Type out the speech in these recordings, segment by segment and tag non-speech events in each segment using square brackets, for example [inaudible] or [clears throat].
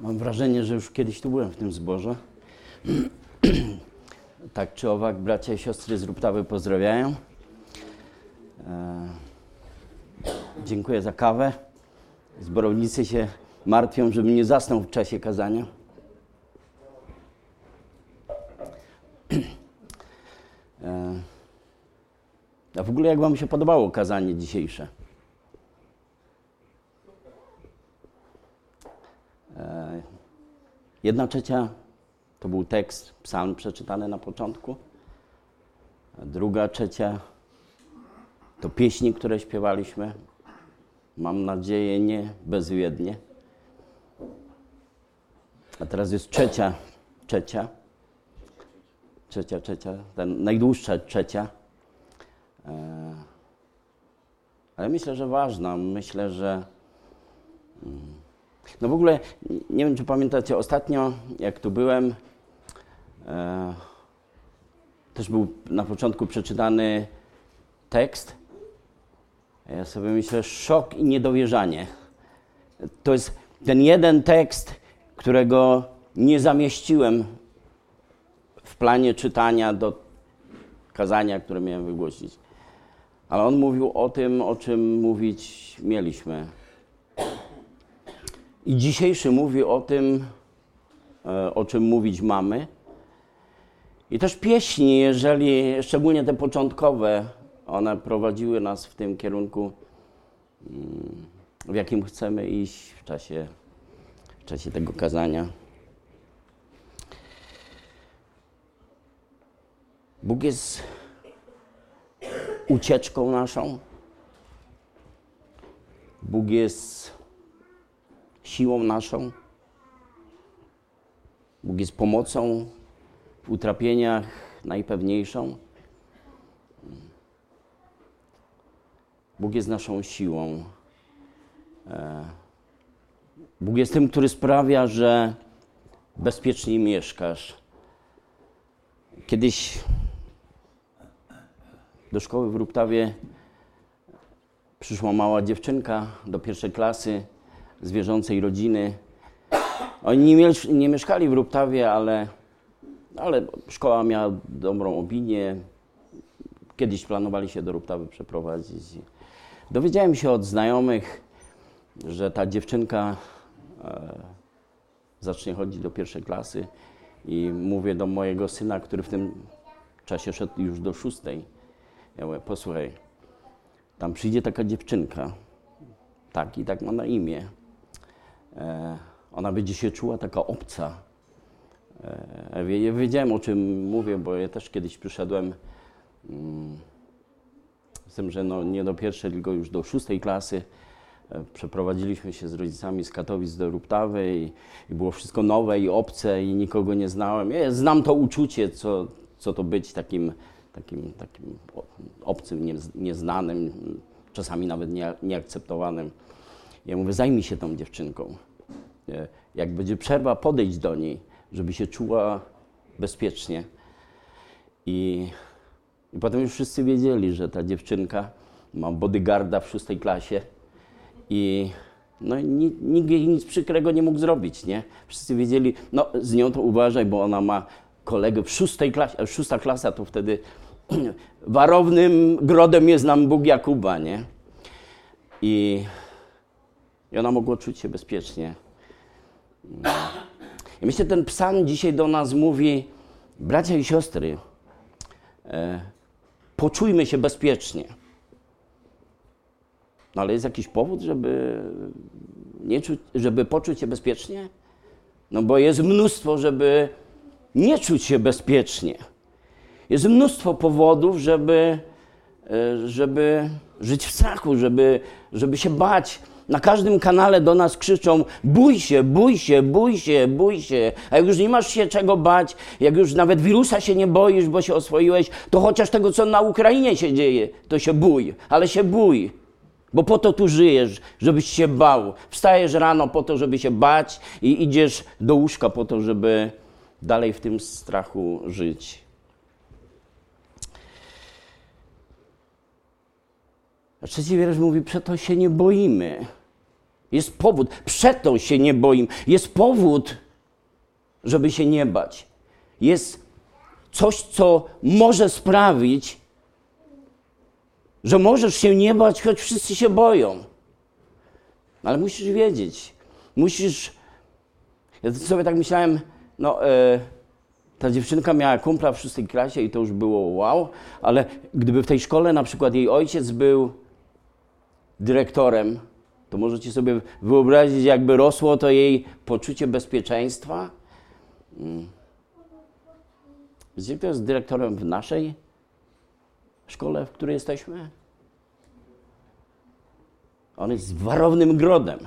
Mam wrażenie, że już kiedyś tu byłem w tym zborze. [clears throat] tak czy owak, bracia i siostry z Ruptawy pozdrawiają. E, dziękuję za kawę. Zborownicy się martwią, żebym nie zasnął w czasie kazania. E, a w ogóle jak Wam się podobało kazanie dzisiejsze? Jedna trzecia to był tekst, psalm przeczytany na początku. A druga trzecia to pieśni, które śpiewaliśmy. Mam nadzieję, nie bezwiednie. A teraz jest trzecia, trzecia, trzecia, trzecia, ten najdłuższa trzecia. E, Ale myślę, że ważna. Myślę, że. No w ogóle nie wiem, czy pamiętacie, ostatnio jak tu byłem, e, też był na początku przeczytany tekst. Ja sobie myślę, szok i niedowierzanie. To jest ten jeden tekst, którego nie zamieściłem w planie czytania do kazania, które miałem wygłosić. Ale on mówił o tym, o czym mówić mieliśmy. I dzisiejszy mówi o tym, e, o czym mówić mamy. I też pieśni, jeżeli, szczególnie te początkowe, one prowadziły nas w tym kierunku, mm, w jakim chcemy iść w czasie, w czasie tego kazania. Bóg jest ucieczką naszą. Bóg jest siłą naszą. Bóg jest pomocą w utrapieniach najpewniejszą. Bóg jest naszą siłą. E, Bóg jest tym, który sprawia, że bezpiecznie mieszkasz. Kiedyś do szkoły w Ruptawie przyszła mała dziewczynka do pierwszej klasy z wierzącej rodziny. Oni nie, nie mieszkali w Ruptawie, ale, ale szkoła miała dobrą opinię. Kiedyś planowali się do Ruptawy przeprowadzić. Dowiedziałem się od znajomych, że ta dziewczynka e, zacznie chodzić do pierwszej klasy i mówię do mojego syna, który w tym czasie szedł już do szóstej. Ja mówię, posłuchaj, tam przyjdzie taka dziewczynka, tak i tak ma na imię. E, ona będzie się czuła taka obca. E, ja wiedziałem, o czym mówię, bo ja też kiedyś przyszedłem mm, z tym, że no, nie do pierwszej, tylko już do szóstej klasy. E, Przeprowadziliśmy się z rodzicami z Katowic do Ruptawy i, i było wszystko nowe i obce i nikogo nie znałem. Ja znam to uczucie, co, co to być takim, takim, takim obcym, nie- nieznanym, czasami nawet nie, nieakceptowanym. Ja mówię, zajmij się tą dziewczynką. E, Jak będzie przerwa, podejdź do niej, żeby się czuła bezpiecznie. I, I potem już wszyscy wiedzieli, że ta dziewczynka ma bodyguarda w szóstej klasie i no, nikt jej nic przykrego nie mógł zrobić, nie? Wszyscy wiedzieli, no z nią to uważaj, bo ona ma kolegę w szóstej klasie, a szósta klasa to wtedy [clears throat] warownym grodem jest nam Bóg Jakuba, nie? I, i ona mogła czuć się bezpiecznie. I myślę, ten psalm dzisiaj do nas mówi, bracia i siostry, e, poczujmy się bezpiecznie. No ale jest jakiś powód, żeby, nie czuć, żeby poczuć się bezpiecznie? No bo jest mnóstwo, żeby nie czuć się bezpiecznie. Jest mnóstwo powodów, żeby, e, żeby żyć w strachu, żeby, żeby się bać. Na każdym kanale do nas krzyczą: bój się, bój się, bój się, bój się. A jak już nie masz się czego bać, jak już nawet wirusa się nie boisz, bo się oswoiłeś, to chociaż tego, co na Ukrainie się dzieje, to się bój, ale się bój. Bo po to tu żyjesz, żebyś się bał. Wstajesz rano po to, żeby się bać i idziesz do łóżka po to, żeby dalej w tym strachu żyć. A trzeci wiersz mówi, przeto się nie boimy. Jest powód. Przeto się nie boim. Jest powód, żeby się nie bać. Jest coś, co może sprawić, że możesz się nie bać, choć wszyscy się boją. Ale musisz wiedzieć, musisz. Ja sobie tak myślałem, no, e, ta dziewczynka miała kumpla w szóstej klasie i to już było wow, ale gdyby w tej szkole na przykład jej ojciec był dyrektorem, to możecie sobie wyobrazić, jakby rosło to jej poczucie bezpieczeństwa. Hmm. Wiecie, kto jest dyrektorem w naszej szkole, w której jesteśmy? On jest warownym grodem.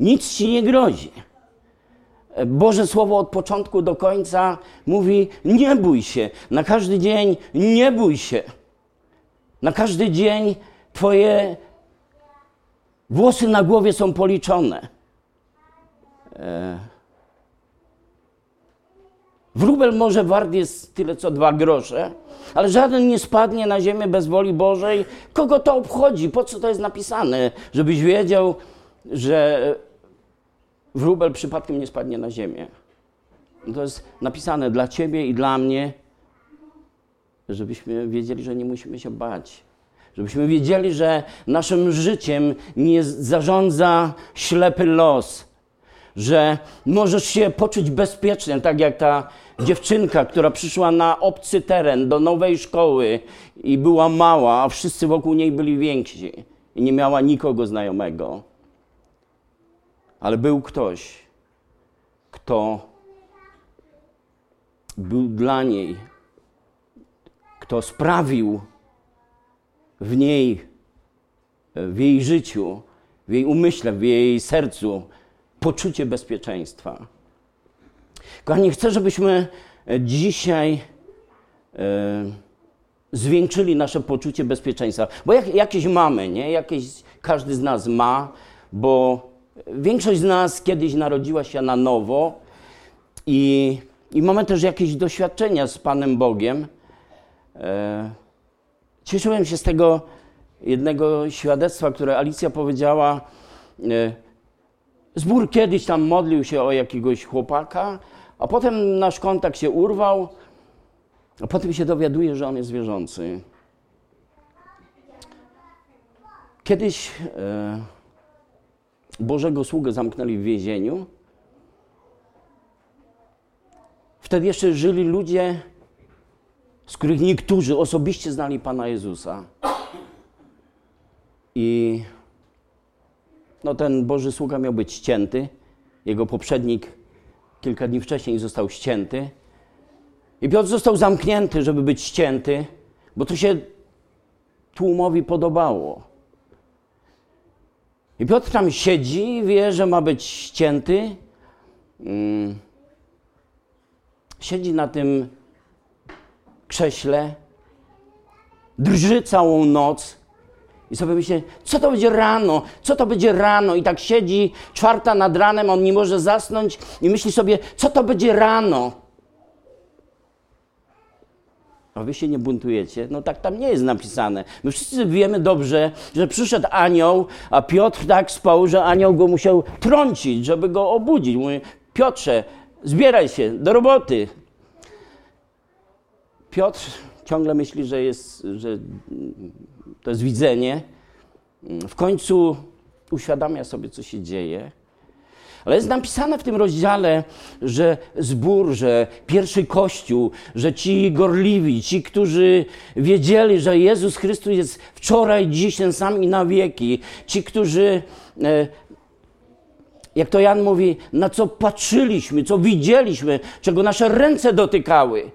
Nic ci nie grozi. Boże Słowo od początku do końca mówi: nie bój się. Na każdy dzień nie bój się. Na każdy dzień Twoje włosy na głowie są policzone. E, wróbel może wart jest tyle co dwa grosze, ale żaden nie spadnie na ziemię bez woli Bożej. Kogo to obchodzi? Po co to jest napisane? Żebyś wiedział, że wróbel przypadkiem nie spadnie na ziemię. To jest napisane dla ciebie i dla mnie, żebyśmy wiedzieli, że nie musimy się bać. Żebyśmy wiedzieli, że naszym życiem nie zarządza ślepy los, że możesz się poczuć bezpiecznie, tak jak ta dziewczynka, która przyszła na obcy teren, do nowej szkoły i była mała, a wszyscy wokół niej byli więksi i nie miała nikogo znajomego. Ale był ktoś, kto był dla niej, kto sprawił w niej, w jej życiu, w jej umyśle, w jej sercu poczucie bezpieczeństwa. Kochani, chcę, żebyśmy dzisiaj e, zwiększyli nasze poczucie bezpieczeństwa. Bo jak, jakieś mamy, nie? Jakieś każdy z nas ma, bo Większość z nas kiedyś narodziła się na nowo i, i mamy też jakieś doświadczenia z Panem Bogiem. E, cieszyłem się z tego jednego świadectwa, które Alicja powiedziała. E, zbór kiedyś tam modlił się o jakiegoś chłopaka, a potem nasz kontakt się urwał, a potem się dowiaduje, że on jest wierzący. Kiedyś. E, Bożego sługę zamknęli w więzieniu. Wtedy jeszcze żyli ludzie, z których niektórzy osobiście znali Pana Jezusa. I no, ten Boży sługa miał być ścięty. Jego poprzednik kilka dni wcześniej został ścięty. I Piotr został zamknięty, żeby być ścięty, bo to się tłumowi podobało. I Piotr tam siedzi, wie, że ma być ścięty. Mm. Siedzi na tym krześle, drży całą noc i sobie myśli, co to będzie rano, co to będzie rano. I tak siedzi, czwarta nad ranem, on nie może zasnąć i myśli sobie, co to będzie rano. A wy się nie buntujecie? No tak tam nie jest napisane. My wszyscy wiemy dobrze, że przyszedł anioł, a Piotr tak spał, że anioł go musiał trącić, żeby go obudzić. Mówi, Piotrze, zbieraj się do roboty. Piotr ciągle myśli, że, jest, że to jest widzenie. W końcu uświadamia sobie, co się dzieje. Ale jest napisane w tym rozdziale, że zbór, że pierwszy kościół, że ci gorliwi, ci, którzy wiedzieli, że Jezus Chrystus jest wczoraj, dziś ten sam i na wieki, ci, którzy, e, jak to Jan mówi, na co patrzyliśmy, co widzieliśmy, czego nasze ręce dotykały.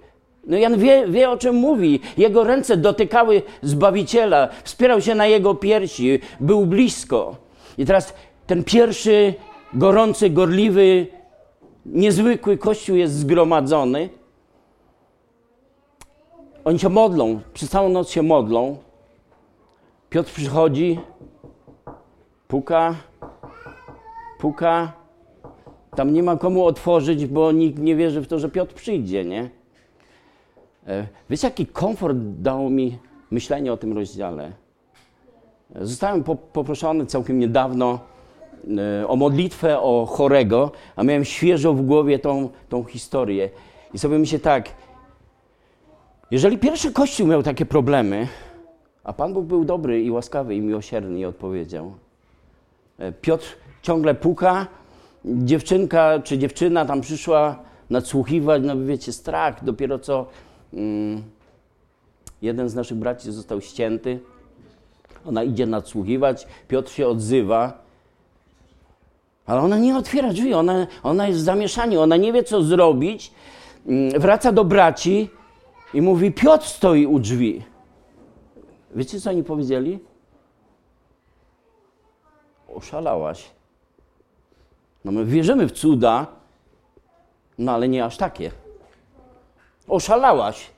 No Jan wie, wie, o czym mówi. Jego ręce dotykały Zbawiciela, wspierał się na jego piersi, był blisko. I teraz ten pierwszy gorący, gorliwy, niezwykły Kościół jest zgromadzony. Oni się modlą, przez całą noc się modlą. Piotr przychodzi, puka, puka. Tam nie ma komu otworzyć, bo nikt nie wierzy w to, że Piotr przyjdzie, nie? E, wiecie, jaki komfort dało mi myślenie o tym rozdziale? Zostałem poproszony całkiem niedawno e, o modlitwę o chorego, a miałem świeżo w głowie tą, tą historię. I sobie myślę tak, jeżeli pierwszy Kościół miał takie problemy, a Pan Bóg był dobry i łaskawy i miłosierny i odpowiedział. E, Piotr ciągle puka, dziewczynka czy dziewczyna tam przyszła nadsłuchiwać, no wiecie, strach, dopiero co jeden z naszych braci został ścięty, ona idzie nadsłuchiwać, Piotr się odzywa, ale ona nie otwiera drzwi, ona, ona jest w zamieszaniu, ona nie wie co zrobić, Mm, wraca do braci i mówi, Piotr stoi u drzwi. Wiecie, co oni powiedzieli? Oszalałaś. No my wierzymy w cuda, no ale nie aż takie. Oszalałaś.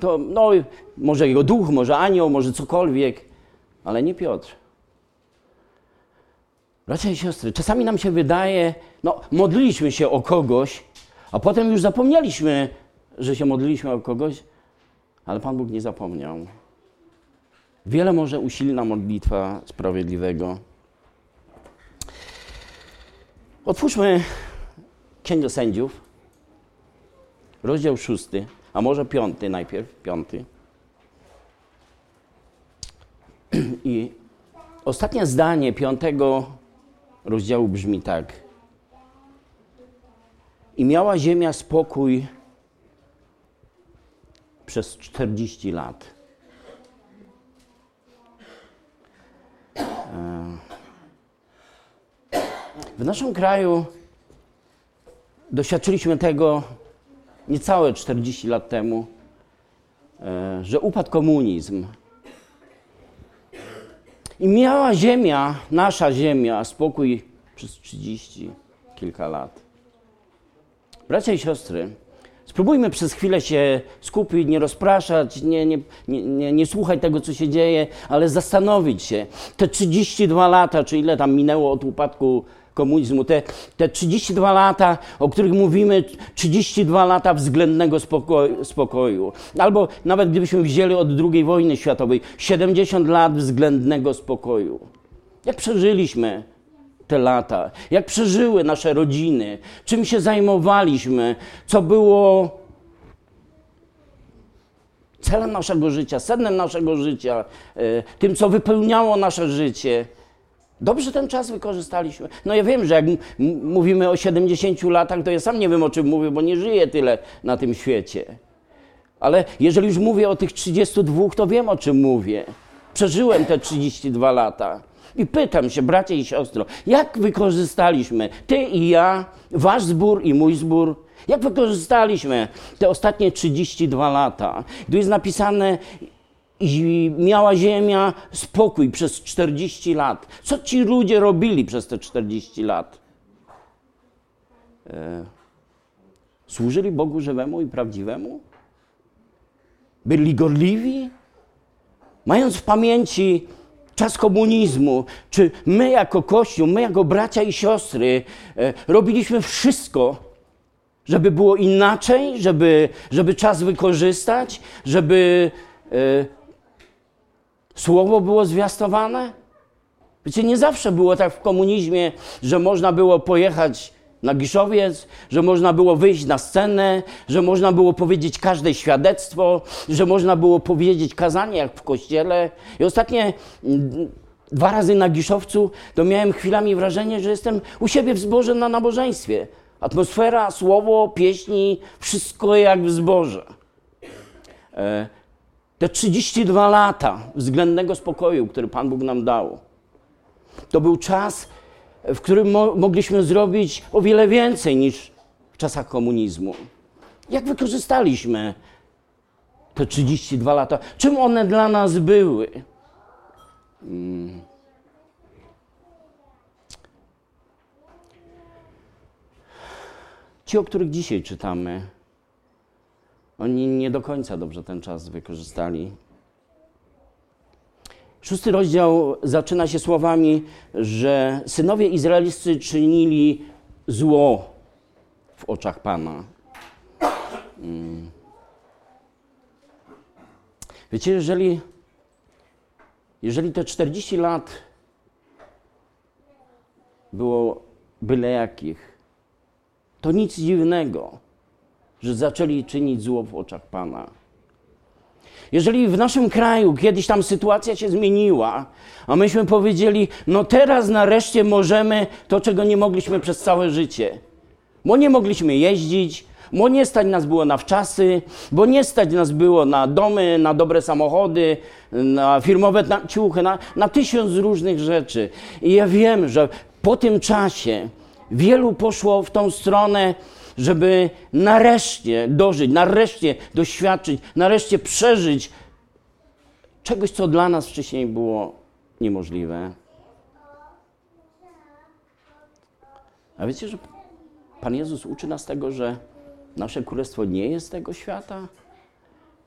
To, no, może jego duch, może anioł, może cokolwiek, ale nie Piotr. I siostry, czasami nam się wydaje, no, modliliśmy się o kogoś, a potem już zapomnieliśmy, że się modliliśmy o kogoś, ale Pan Bóg nie zapomniał. Wiele może usilna modlitwa sprawiedliwego. Otwórzmy Księgę Sędziów, rozdział szósty, a może piąty najpierw, piąty. [clears throat] I ostatnie zdanie piątego rozdziału brzmi tak. I miała ziemia spokój przez 40 lat. W naszym kraju doświadczyliśmy tego niecałe 40 lat temu, e, że upadł komunizm. I miała ziemia, nasza ziemia, spokój przez 30 kilka lat. Bracia i siostry, spróbujmy przez chwilę się skupić, nie rozpraszać, nie, nie, nie, nie, słuchać tego, co się dzieje, ale zastanowić się. Te 32 lata, czy ile tam minęło od upadku komunizmu, te, te 32 lata, o których mówimy, 32 lata względnego spokoju, spokoju. Albo nawet gdybyśmy wzięli od II wojny światowej, 70 lat względnego spokoju. Jak przeżyliśmy te lata, jak przeżyły nasze rodziny, czym się zajmowaliśmy, co było celem naszego życia, sednem naszego życia, e, tym, co wypełniało nasze życie. Dobrze ten czas wykorzystaliśmy. No ja wiem, że jak mówimy o 70 latach, to ja sam nie wiem o czym mówię, bo nie żyję tyle na tym świecie. Ale jeżeli już mówię o tych 32, to wiem o czym mówię. Przeżyłem te 32 lata. I pytam się, bracie i siostro, jak wykorzystaliśmy, ty i ja, wasz zbór i mój zbór, jak wykorzystaliśmy te ostatnie 32 lata? Tu jest napisane, i miała ziemia spokój przez 40 lat. Co ci ludzie robili przez te 40 lat? E, służyli Bogu żywemu i prawdziwemu? Byli gorliwi? Mając w pamięci czas komunizmu, czy my jako Kościół, my jako bracia i siostry e, robiliśmy wszystko, żeby było inaczej, żeby, żeby czas wykorzystać, żeby e, Słowo było zwiastowane? Wiecie, nie zawsze było tak w komunizmie, że można było pojechać na Giszowiec, że można było wyjść na scenę, że można było powiedzieć każde świadectwo, że można było powiedzieć kazanie jak w kościele. I ostatnie mm, dwa razy na Giszowcu to miałem chwilami wrażenie, że jestem u siebie w zborze na nabożeństwie. Atmosfera, słowo, pieśni, wszystko jak w zborze. E, te 32 lata względnego spokoju, który Pan Bóg nam dał, to był czas, w którym mo mogliśmy zrobić o wiele więcej niż w czasach komunizmu. Jak wykorzystaliśmy te 32 lata? Czym one dla nas były? Hmm. Ci, o których dzisiaj czytamy, oni nie do końca dobrze ten czas wykorzystali. Szósty rozdział zaczyna się słowami, że synowie izraelscy czynili zło w oczach Pana. Hmm. Wiecie, jeżeli, jeżeli te 40 lat było byle jakich, to nic dziwnego, że zaczęli czynić zło w oczach Pana. Jeżeli w naszym kraju kiedyś tam sytuacja się zmieniła, a myśmy powiedzieli, no teraz nareszcie możemy to, czego nie mogliśmy przez całe życie. Bo nie mogliśmy jeździć, bo nie stać nas było na wczasy, bo nie stać nas było na domy, na dobre samochody, na firmowe na ciuchy, na, na tysiąc różnych rzeczy. I ja wiem, że po tym czasie wielu poszło w tą stronę, żeby nareszcie dożyć, nareszcie doświadczyć, nareszcie przeżyć czegoś, co dla nas wcześniej było niemożliwe. A wiecie, że Pan Jezus uczy nas tego, że nasze królestwo nie jest tego świata?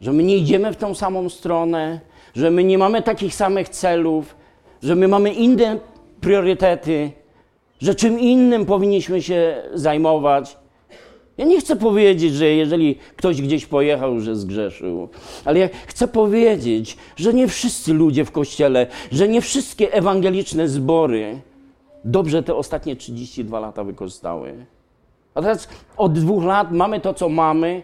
Że my nie idziemy w tą samą stronę, że my nie mamy takich samych celów, że my mamy inne priorytety, że czym innym powinniśmy się zajmować. Ja nie chcę powiedzieć, że jeżeli ktoś gdzieś pojechał, że zgrzeszył, ale ja chcę powiedzieć, że nie wszyscy ludzie w kościele, że nie wszystkie ewangeliczne zbory dobrze te ostatnie 32 lata wykorzystały. A teraz od dwóch lat mamy to, co mamy.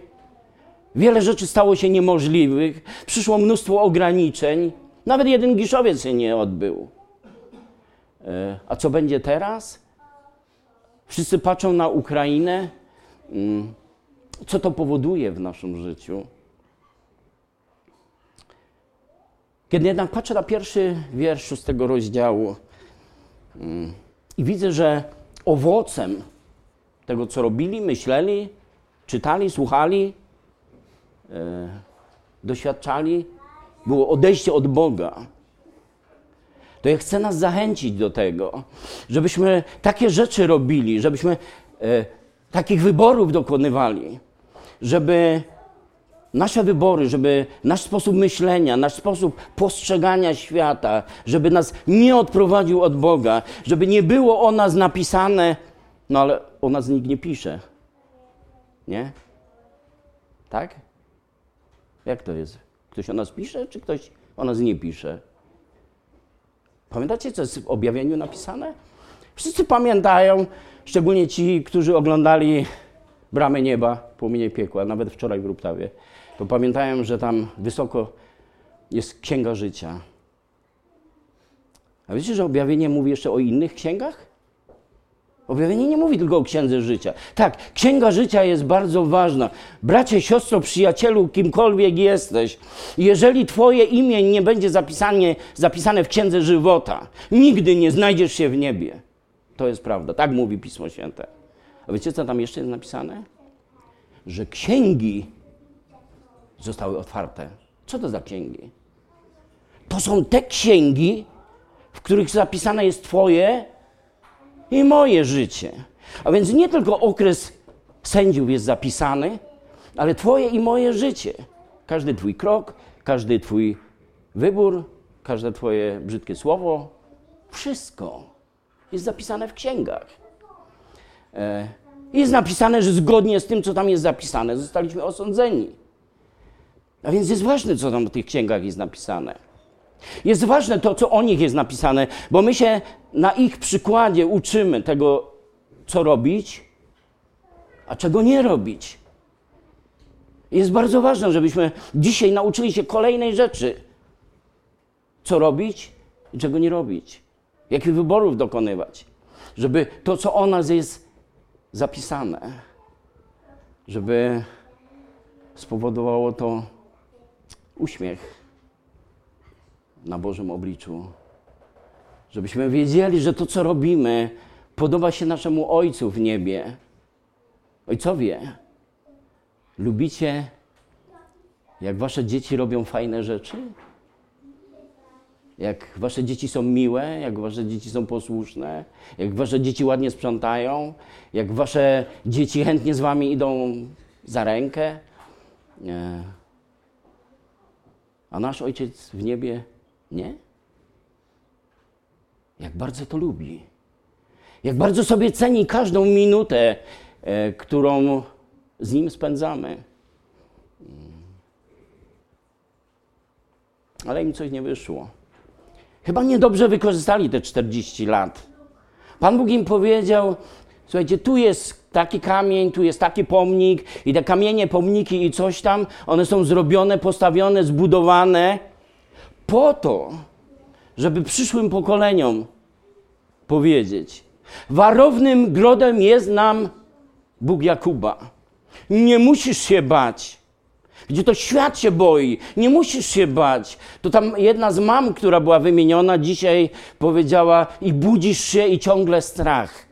Wiele rzeczy stało się niemożliwych, przyszło mnóstwo ograniczeń. Nawet jeden giszowiec się nie odbył. E, a co będzie teraz? Wszyscy patrzą na Ukrainę. Mm, co to powoduje w naszym życiu? Kiedy jednak patrzę na pierwszy wiersz szóstego rozdziału mm, i widzę, że owocem tego, co robili, myśleli, czytali, słuchali, e, doświadczali, było odejście od Boga. To ja chcę nas zachęcić do tego, żebyśmy takie rzeczy robili, żebyśmy e, takich wyborów dokonywali, żeby nasze wybory, żeby nasz sposób myślenia, nasz sposób postrzegania świata, żeby nas nie odprowadził od Boga, żeby nie było o nas napisane, no ale o nas nikt nie pisze. Nie? Tak? Jak to jest? Ktoś o nas pisze, czy ktoś o nas nie pisze? Pamiętacie, co jest w objawieniu napisane? Wszyscy pamiętają, szczególnie ci, którzy oglądali Bramy Nieba, Płomienie Piekła, nawet wczoraj w Ruptawie, to pamiętają, że tam wysoko jest Księga Życia. A wiecie, że objawienie mówi jeszcze o innych księgach? Objawienie nie mówi tylko o księdze życia. Tak, księga życia jest bardzo ważna. Bracie, siostro, przyjacielu, kimkolwiek jesteś, jeżeli Twoje imię nie będzie zapisane, zapisane w księdze żywota, nigdy nie znajdziesz się w niebie. To jest prawda, tak mówi Pismo Święte. A wiecie, co tam jeszcze jest napisane? Że księgi zostały otwarte. Co to za księgi? To są te księgi, w których zapisane jest Twoje i moje życie. A więc nie tylko okres sędziów jest zapisany, ale Twoje i moje życie. Każdy Twój krok, każdy Twój wybór, każde Twoje brzydkie słowo, wszystko jest zapisane w księgach. E, jest napisane, że zgodnie z tym, co tam jest zapisane, zostaliśmy osądzeni. A więc jest ważne, co tam w tych księgach jest napisane. Jest ważne to, co o nich jest napisane, bo my się na ich przykładzie uczymy tego, co robić, a czego nie robić. Jest bardzo ważne, żebyśmy dzisiaj nauczyli się kolejnej rzeczy. Co robić i czego nie robić. Jakich wyborów dokonywać. Żeby to, co o nas jest zapisane, żeby spowodowało to uśmiech na Bożym obliczu. Żebyśmy wiedzieli, że to, co robimy, podoba się naszemu Ojcu w niebie. Ojcowie, lubicie, jak wasze dzieci robią fajne rzeczy? Jak wasze dzieci są miłe, jak wasze dzieci są posłuszne, jak wasze dzieci ładnie sprzątają, jak wasze dzieci chętnie z wami idą za rękę. Nie. A nasz Ojciec w niebie nie? Jak bardzo to lubi. Jak bardzo sobie ceni każdą minutę, e, którą z nim spędzamy. Mm. Ale im coś nie wyszło. Chyba niedobrze wykorzystali te 40 lat. Pan Bóg im powiedział: Słuchajcie, tu jest taki kamień, tu jest taki pomnik, i te kamienie, pomniki i coś tam, one są zrobione, postawione, zbudowane po to, żeby przyszłym pokoleniom powiedzieć: Warownym grodem jest nam Bóg Jakuba. Nie musisz się bać. Gdzie to świat się boi, nie musisz się bać. To tam jedna z mam, która była wymieniona dzisiaj, powiedziała: I budzisz się, i ciągle strach.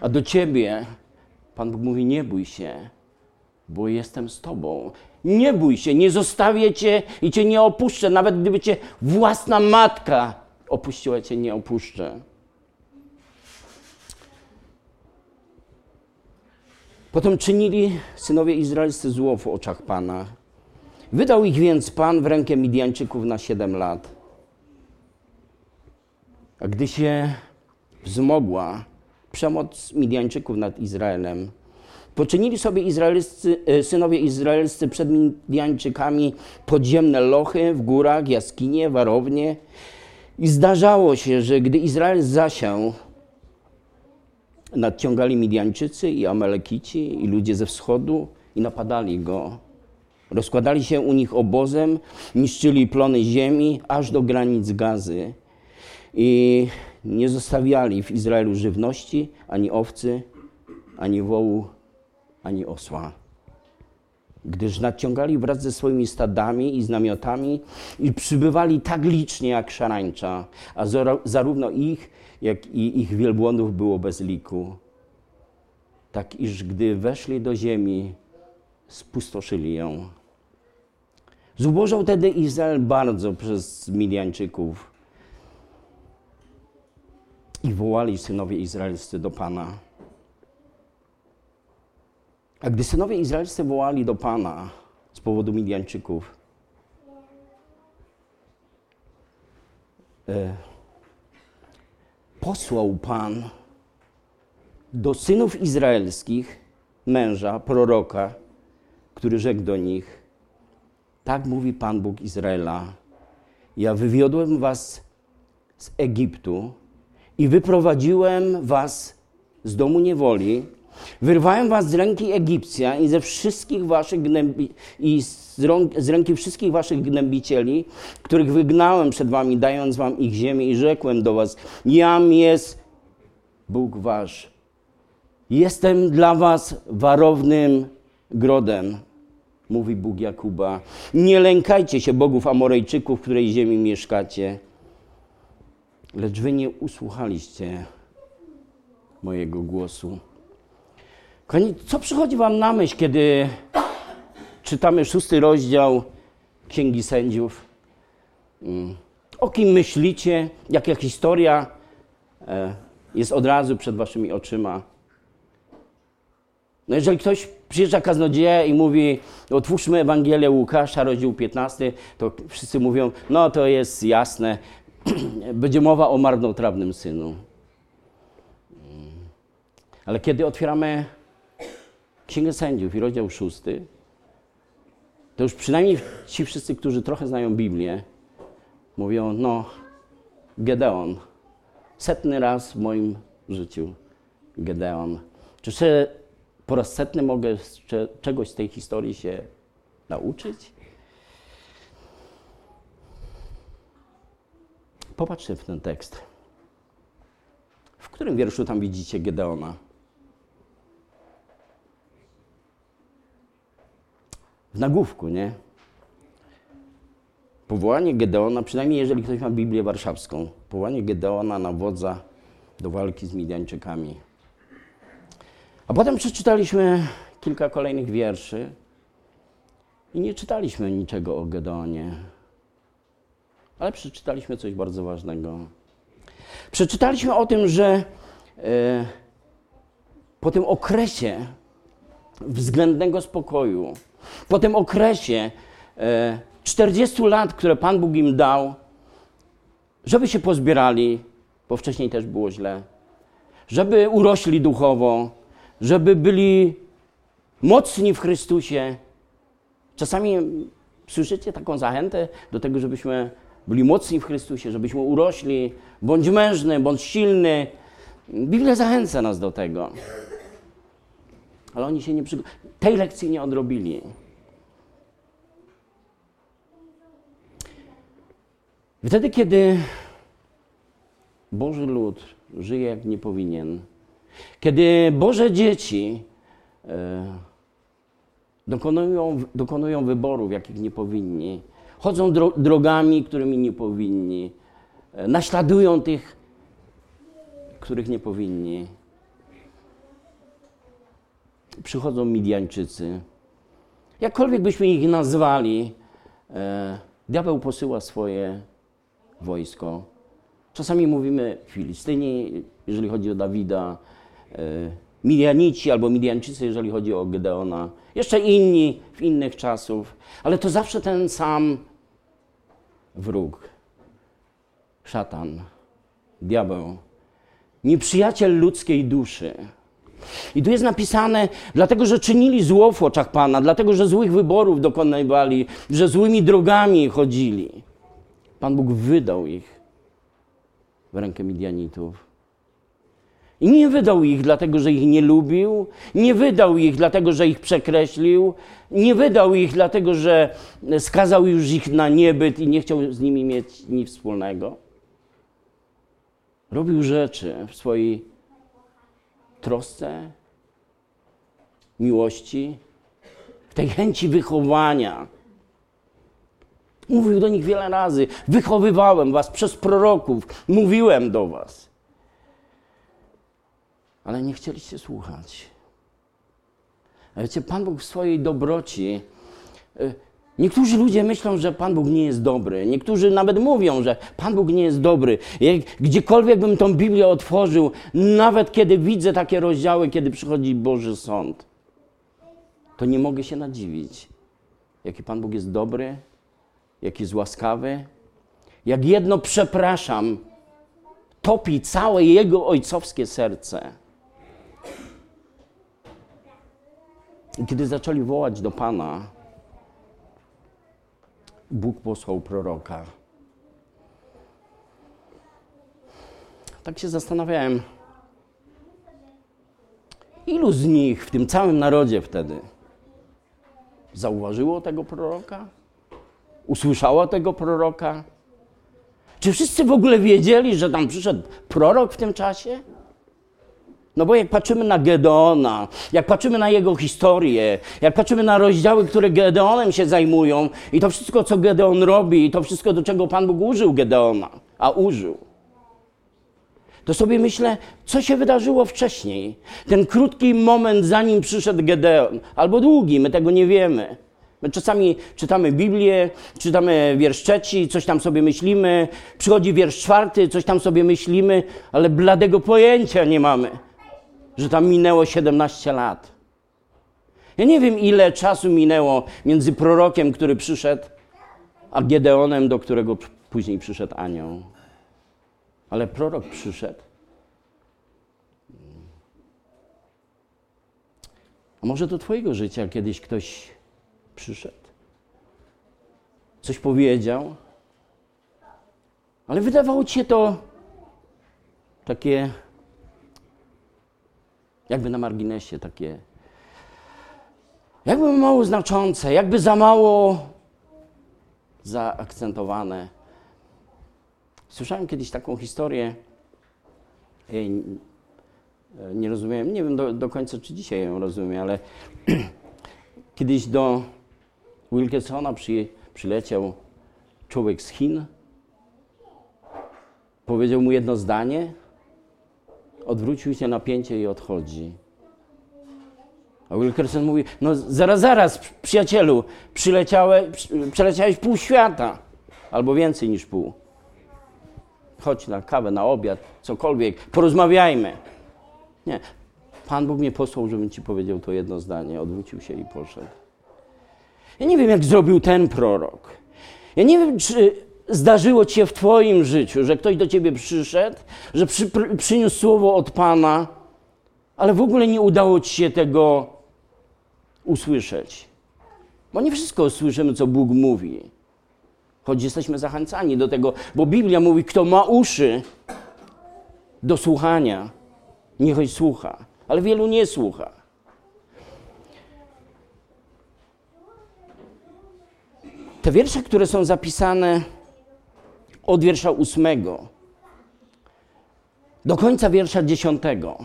A do ciebie Pan Bóg mówi: Nie bój się, bo jestem z tobą. Nie bój się, nie zostawię cię i cię nie opuszczę. Nawet gdyby cię własna matka opuściła, cię nie opuszczę. Potem czynili synowie izraelscy zło w oczach Pana. Wydał ich więc Pan w rękę Midianczyków na siedem lat. A gdy się wzmogła przemoc Midianczyków nad Izraelem, poczynili sobie izraelscy, e, synowie izraelscy przed Midianczykami podziemne lochy w górach, jaskinie, warownie. I zdarzało się, że gdy Izrael zasiał, nadciągali Midianczycy i Amalekici i ludzie ze wschodu i napadali go. Rozkładali się u nich obozem, niszczyli plony ziemi aż do granic gazy i nie zostawiali w Izraelu żywności, ani owcy, ani wołu, ani osła. Gdyż nadciągali wraz ze swoimi stadami i z namiotami i przybywali tak licznie jak szarańcza, a zarówno ich, jak i ich wielbłądów było bez liku. Tak iż gdy weszli do ziemi, spustoszyli ją. Zubożał wtedy Izrael bardzo przez Midianczyków i wołali synowie izraelscy do Pana. A gdy synowie izraelscy wołali do Pana z powodu Midianczyków, e, posłał Pan do synów izraelskich męża, proroka, który rzekł do nich: Tak mówi Pan Bóg Izraela: Ja wywiodłem was z Egiptu i wyprowadziłem was z domu niewoli. Wyrwałem was z ręki Egipcjan i ze wszystkich waszych gnębi- i z, rąk, z ręki wszystkich waszych gnębicieli, których wygnałem przed wami, dając wam ich ziemię i rzekłem do was, jam jest Bóg wasz. Jestem dla was warownym grodem, mówi Bóg Jakuba. Nie lękajcie się bogów Amorejczyków, w której ziemi mieszkacie. Lecz wy nie usłuchaliście mojego głosu. Kochani, co przychodzi wam na myśl, kiedy czytamy szósty rozdział Księgi Sędziów? Mm. O kim myślicie? Jaka historia e, jest od razu przed waszymi oczyma? No jeżeli ktoś przyjeżdża kaznodzieja i mówi, otwórzmy Ewangelię Łukasza, rozdział 15, to wszyscy mówią, no to jest jasne, [clears throat] będzie mowa o marnotrawnym synu. Mm. Ale kiedy otwieramy Księgę Sędziów i rozdział 6, to już przynajmniej ci wszyscy, którzy trochę znają Biblię, mówią, no, Gedeon. Setny raz w moim życiu Gedeon. Czy jeszcze po raz setny mogę czegoś z tej historii się nauczyć? Popatrzcie w ten tekst. W którym wierszu tam widzicie Gedeona? W nagłówku, nie? Powołanie Gedeona, przynajmniej jeżeli ktoś ma Biblię warszawską, powołanie Gedeona na wodza do walki z Midianczykami. A potem przeczytaliśmy kilka kolejnych wierszy i nie czytaliśmy niczego o Gedeonie. Ale przeczytaliśmy coś bardzo ważnego. Przeczytaliśmy o tym, że e, po tym okresie względnego spokoju, po tym okresie e, 40 lat, które Pan Bóg im dał, żeby się pozbierali, bo wcześniej też było źle, żeby urośli duchowo, żeby byli mocni w Chrystusie. Czasami słyszycie taką zachętę do tego, żebyśmy byli mocni w Chrystusie, żebyśmy urośli, bądź mężny, bądź silny. Biblia zachęca nas do tego. Ale oni się nie przygo- tej lekcji nie odrobili. Wtedy, kiedy Boży lud żyje jak nie powinien, kiedy Boże dzieci e, dokonują, dokonują wyborów, jakich nie powinni, chodzą dro, drogami, którymi nie powinni, e, naśladują tych, których nie powinni. Przychodzą Midianczycy. Jakkolwiek byśmy ich nazwali, e, diabeł posyła swoje wojsko. Czasami mówimy Filistyni, jeżeli chodzi o Dawida, e, Midianici albo Midianczycy, jeżeli chodzi o Gedeona, jeszcze inni w innych czasów, ale to zawsze ten sam wróg, szatan, diabeł, nieprzyjaciel ludzkiej duszy. I tu jest napisane, dlatego że czynili zło w oczach Pana, dlatego że złych wyborów dokonywali, że złymi drogami chodzili. Pan Bóg wydał ich w rękę Midianitów. I nie wydał ich dlatego, że ich nie lubił, nie wydał ich dlatego, że ich przekreślił, nie wydał ich dlatego, że skazał już ich na niebyt i nie chciał z nimi mieć nic wspólnego. Robił rzeczy w swojej trosce, miłości, w tej chęci wychowania. Mówił do nich wiele razy: Wychowywałem was przez proroków, mówiłem do was. Ale nie chcieliście słuchać. A wiecie, Pan Bóg w swojej dobroci. Niektórzy ludzie myślą, że Pan Bóg nie jest dobry. Niektórzy nawet mówią, że Pan Bóg nie jest dobry. Jak, gdziekolwiek bym tą Biblię otworzył, nawet kiedy widzę takie rozdziały, kiedy przychodzi Boży Sąd, to nie mogę się nadziwić, jaki Pan Bóg jest dobry, jaki jest łaskawy. Jak jedno przepraszam, topi całe jego ojcowskie serce. I kiedy zaczęli wołać do Pana, Bóg posłał proroka. Tak się zastanawiałem, ilu z nich w tym całym narodzie wtedy zauważyło tego proroka? Usłyszało tego proroka? Czy wszyscy w ogóle wiedzieli, że tam przyszedł prorok w tym czasie? No bo jak patrzymy na Gedeona, jak patrzymy na jego historię, jak patrzymy na rozdziały, które Gedeonem się zajmują i to wszystko, co Gedeon robi, i to wszystko, do czego Pan Bóg użył Gedeona, a użył, to sobie myślę, co się wydarzyło wcześniej. Ten krótki moment, zanim przyszedł Gedeon, albo długi, my tego nie wiemy. My czasami czytamy Biblię, czytamy wiersz trzeci, coś tam sobie myślimy, przychodzi wiersz czwarty, coś tam sobie myślimy, ale bladego pojęcia nie mamy że tam minęło 17 lat. Ja nie wiem, ile czasu minęło między prorokiem, który przyszedł, a Gedeonem, do którego później przyszedł anioł. Ale prorok przyszedł. A może do Twojego życia kiedyś ktoś przyszedł? Coś powiedział? Ale wydawało Ci się to takie jakby na marginesie takie, jakby mało znaczące, jakby za mało zaakcentowane. Słyszałem kiedyś taką historię, jej nie rozumiem, nie wiem do, do końca, czy dzisiaj ją rozumiem, ale [clears throat] kiedyś do Wilkinsona przy, przyleciał człowiek z Chin, powiedział mu jedno zdanie, odwrócił się napięcie i odchodzi. A Wilkerson mówi, no zaraz, zaraz, przyjacielu, przyleciałe, przeleciałeś pół świata, albo więcej niż pół. Chodź na kawę, na obiad, cokolwiek, porozmawiajmy. Nie, Pan Bóg mnie posłał, żebym ci powiedział to jedno zdanie. Odwrócił się i poszedł. Ja nie wiem, jak zrobił ten prorok. Ja nie wiem, czy zdarzyło ci się w Twoim życiu, że ktoś do Ciebie przyszedł, że przy, przyniósł słowo od Pana, ale w ogóle nie udało Ci się tego usłyszeć. Bo nie wszystko słyszymy, co Bóg mówi. choć jesteśmy zachęcani do tego, bo Biblia mówi, kto ma uszy do słuchania, niechaj słucha, ale wielu nie słucha. Te wiersze, które są zapisane od wiersza ósmego do końca wiersza dziesiątego,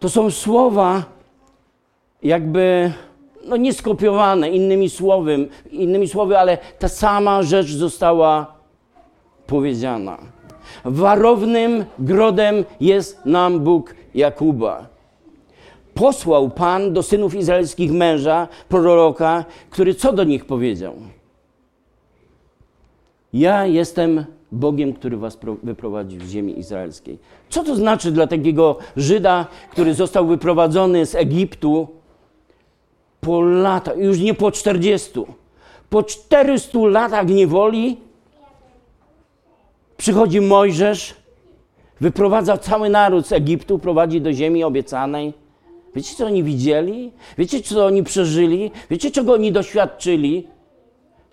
to są słowa jakby no nie skopiowane innymi słowy, innymi słowy, ale ta sama rzecz została powiedziana. Warownym grodem jest nam Bóg Jakuba. Posłał Pan do synów izraelskich męża, proroka, który co do nich powiedział? Ja jestem Bogiem, który was wyprowadził z ziemi izraelskiej. Co to znaczy dla takiego Żyda, który został wyprowadzony z Egiptu po latach, już nie po 40, po 400 latach niewoli przychodzi Mojżesz, wyprowadza cały naród z Egiptu, prowadzi do ziemi obiecanej. Wiecie, co oni widzieli? Wiecie, co oni przeżyli? Wiecie, czego oni doświadczyli?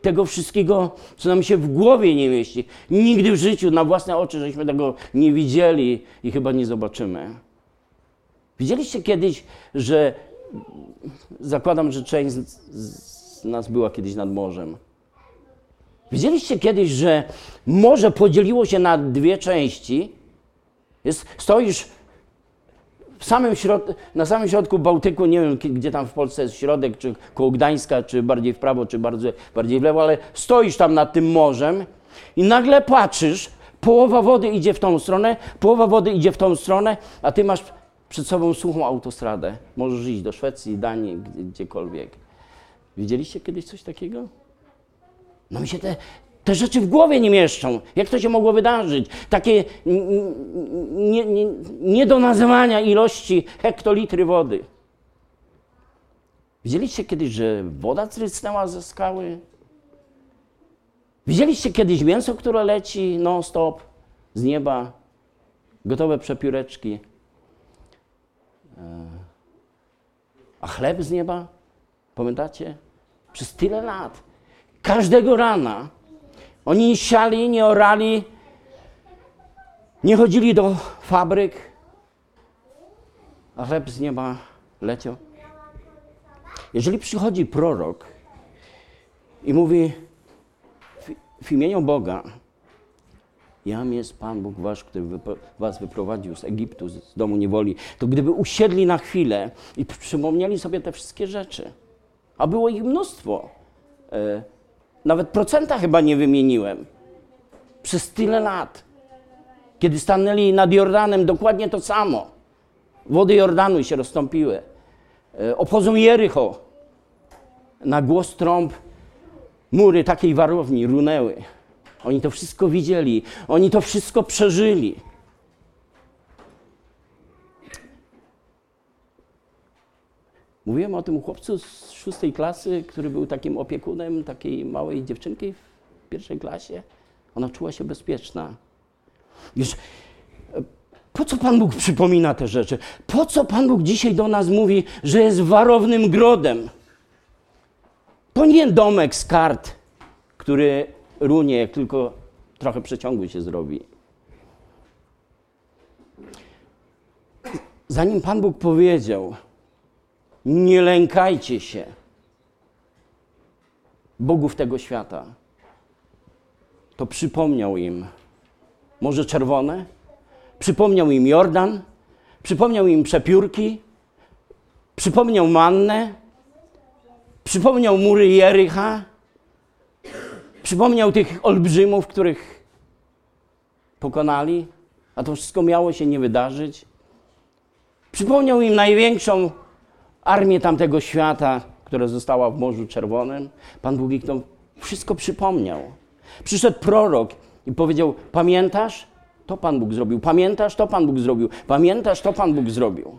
Tego wszystkiego, co nam się w głowie nie mieści. Nigdy w życiu na własne oczy żeśmy tego nie widzieli i chyba nie zobaczymy. Widzieliście kiedyś, że zakładam, że część z nas była kiedyś nad morzem. Widzieliście kiedyś, że morze podzieliło się na dwie części? Jest, stoisz samym środ- na samym środku Bałtyku, nie wiem gdzie tam w Polsce jest środek, czy koło Gdańska, czy bardziej w prawo, czy bardziej, bardziej w lewo, ale stoisz tam nad tym morzem i nagle patrzysz, połowa wody idzie w tą stronę, połowa wody idzie w tą stronę, a ty masz przed sobą suchą autostradę. Możesz iść do Szwecji, Danii, gdziekolwiek. Widzieliście kiedyś coś takiego? No mi się te, te rzeczy w głowie nie mieszczą. Jak to się mogło wydarzyć? Takie nie, nie, nie do nazywania ilości hektolitry wody. Widzieliście kiedyś, że woda trysnęła ze skały? Widzieliście kiedyś mięso, które leci non-stop z nieba? Gotowe przepióreczki. E, a chleb z nieba? Pamiętacie? Przez tyle lat. Każdego rana oni nie siali, nie orali, nie chodzili do fabryk, a chleb z nieba leciał. Jeżeli przychodzi prorok i mówi w, w imieniu Boga, Jam jest Pan Bóg Wasz, który Was wyprowadził z Egiptu, z domu niewoli, to gdyby usiedli na chwilę i przypomnieli sobie te wszystkie rzeczy, a było ich mnóstwo, e, nawet procenta chyba nie wymieniłem, przez tyle lat, kiedy stanęli nad Jordanem, dokładnie to samo. Wody Jordanu się rozstąpiły. E, obchodzą Jericho. Na głos trąb mury takiej warowni runęły. Oni to wszystko widzieli, oni to wszystko przeżyli. Mówiłem o tym chłopcu z szóstej klasy, który był takim opiekunem takiej małej dziewczynki w pierwszej klasie. Ona czuła się bezpieczna. Już po co Pan Bóg przypomina te rzeczy? Po co Pan Bóg dzisiaj do nas mówi, że jest warownym grodem? To nie domek z kart, który runie, jak tylko trochę przeciągu się zrobi. Zanim Pan Bóg powiedział, nie lękajcie się bogów tego świata, to przypomniał im Morze Czerwone, przypomniał im Jordan, przypomniał im przepiórki, przypomniał Mannę, przypomniał mury Jericha, Przypomniał tych olbrzymów, których pokonali, a to wszystko miało się nie wydarzyć. Przypomniał im największą armię tamtego świata, która została w Morzu Czerwonym. Pan Bóg ich to wszystko przypomniał. Przyszedł prorok i powiedział: Pamiętasz? To Pan Bóg zrobił. Pamiętasz? To Pan Bóg zrobił. Pamiętasz? To Pan Bóg zrobił.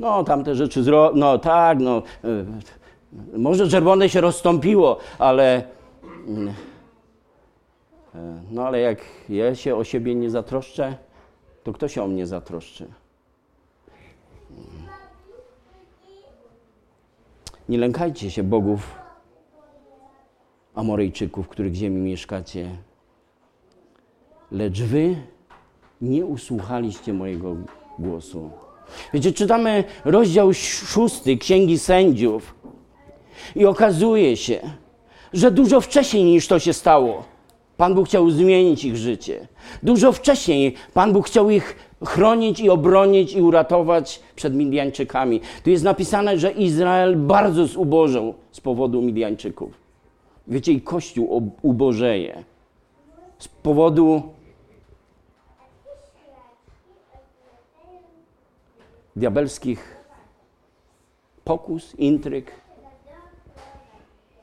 No, tamte rzeczy, zro... no tak, no, e, może czerwone się rozstąpiło, ale, mm, e, no ale jak ja się o siebie nie zatroszczę, to kto się o mnie zatroszczy? Nie lękajcie się bogów Amoryjczyków, których ziemi mieszkacie, lecz wy nie usłuchaliście mojego głosu. Wiecie, czytamy rozdział szósty Księgi Sędziów i okazuje się, że dużo wcześniej niż to się stało, Pan Bóg chciał zmienić ich życie. Dużo wcześniej Pan Bóg chciał ich chronić i obronić i uratować przed Midianczykami. Tu jest napisane, że Izrael bardzo zubożał z powodu Midianczyków. Wiecie, i Kościół ubożeje z powodu diabelskich pokus, intryg,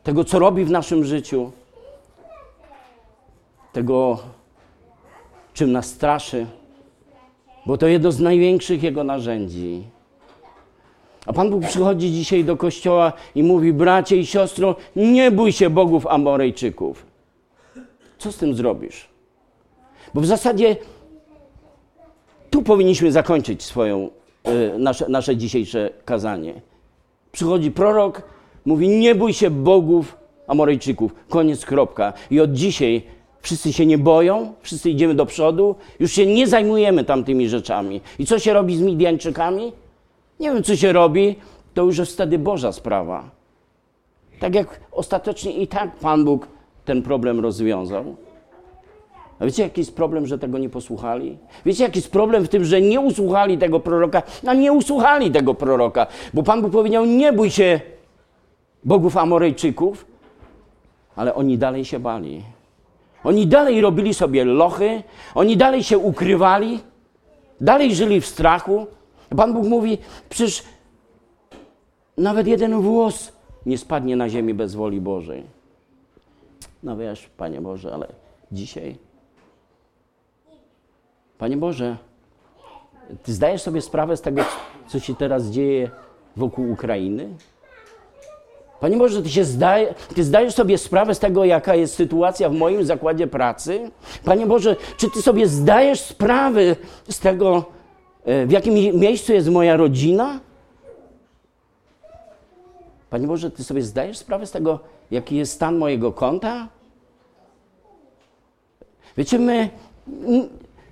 tego, co robi w naszym życiu, tego, czym nas straszy, bo to jedno z największych Jego narzędzi. A Pan Bóg przychodzi dzisiaj do kościoła i mówi: Bracie i siostro, nie bój się bogów Amorejczyków. Co z tym zrobisz? Bo w zasadzie tu powinniśmy zakończyć swoją, y, nasze, nasze dzisiejsze kazanie. Przychodzi prorok, mówi: Nie bój się bogów Amorejczyków. Koniec, kropka. I od dzisiaj wszyscy się nie boją, wszyscy idziemy do przodu, już się nie zajmujemy tamtymi rzeczami. I co się robi z Midianczykami? Nie wiem, co się robi, to już jest wtedy Boża sprawa. Tak jak ostatecznie i tak Pan Bóg ten problem rozwiązał. A wiecie, jaki jest problem, że tego nie posłuchali? Wiecie, jaki jest problem w tym, że nie usłuchali tego proroka? A nie usłuchali tego proroka, bo Pan Bóg powiedział: Nie bój się bogów Amorejczyków, ale oni dalej się bali. Oni dalej robili sobie lochy, oni dalej się ukrywali, dalej żyli w strachu. Pan Bóg mówi: Przecież nawet jeden włos nie spadnie na ziemi bez woli Bożej. No wiesz, Panie Boże, ale dzisiaj. Panie Boże, Ty zdajesz sobie sprawę z tego, co się teraz dzieje wokół Ukrainy? Panie Boże, ty, się zdaje, ty zdajesz sobie sprawę z tego, jaka jest sytuacja w moim zakładzie pracy? Panie Boże, czy Ty sobie zdajesz sprawę z tego, e, w jakim miejscu jest moja rodzina? Panie Boże, Ty sobie zdajesz sprawę z tego, jaki jest stan mojego konta? Wiecie, my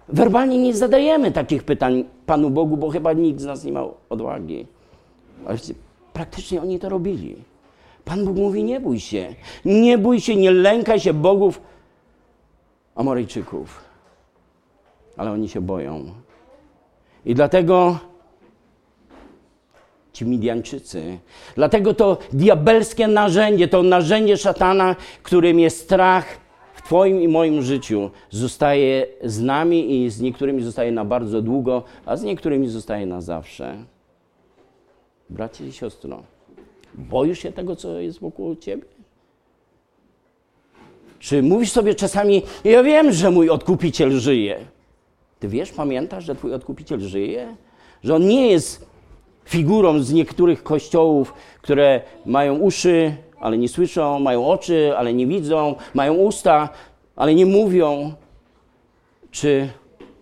werbalnie nie zadajemy takich pytań Panu Bogu, bo chyba nikt z nas nie ma odwagi. Praktycznie oni to robili. Pan Bóg mówi: Nie bój się, nie bój się, nie lękaj się bogów Amorejczyków. Ale oni się boją. I dlatego ci Midianczycy, dlatego to diabelskie narzędzie, to narzędzie szatana, którym jest strach w Twoim i moim życiu, zostaje z nami i z niektórymi zostaje na bardzo długo, a z niektórymi zostaje na zawsze. Bracie i siostro, Boisz się tego, co jest wokół ciebie? Czy mówisz sobie czasami, ja wiem, że mój odkupiciel żyje? Ty wiesz, pamiętasz, że twój odkupiciel żyje? Że on nie jest figurą z niektórych kościołów, które mają uszy, ale nie słyszą, mają oczy, ale nie widzą, mają usta, ale nie mówią. Czy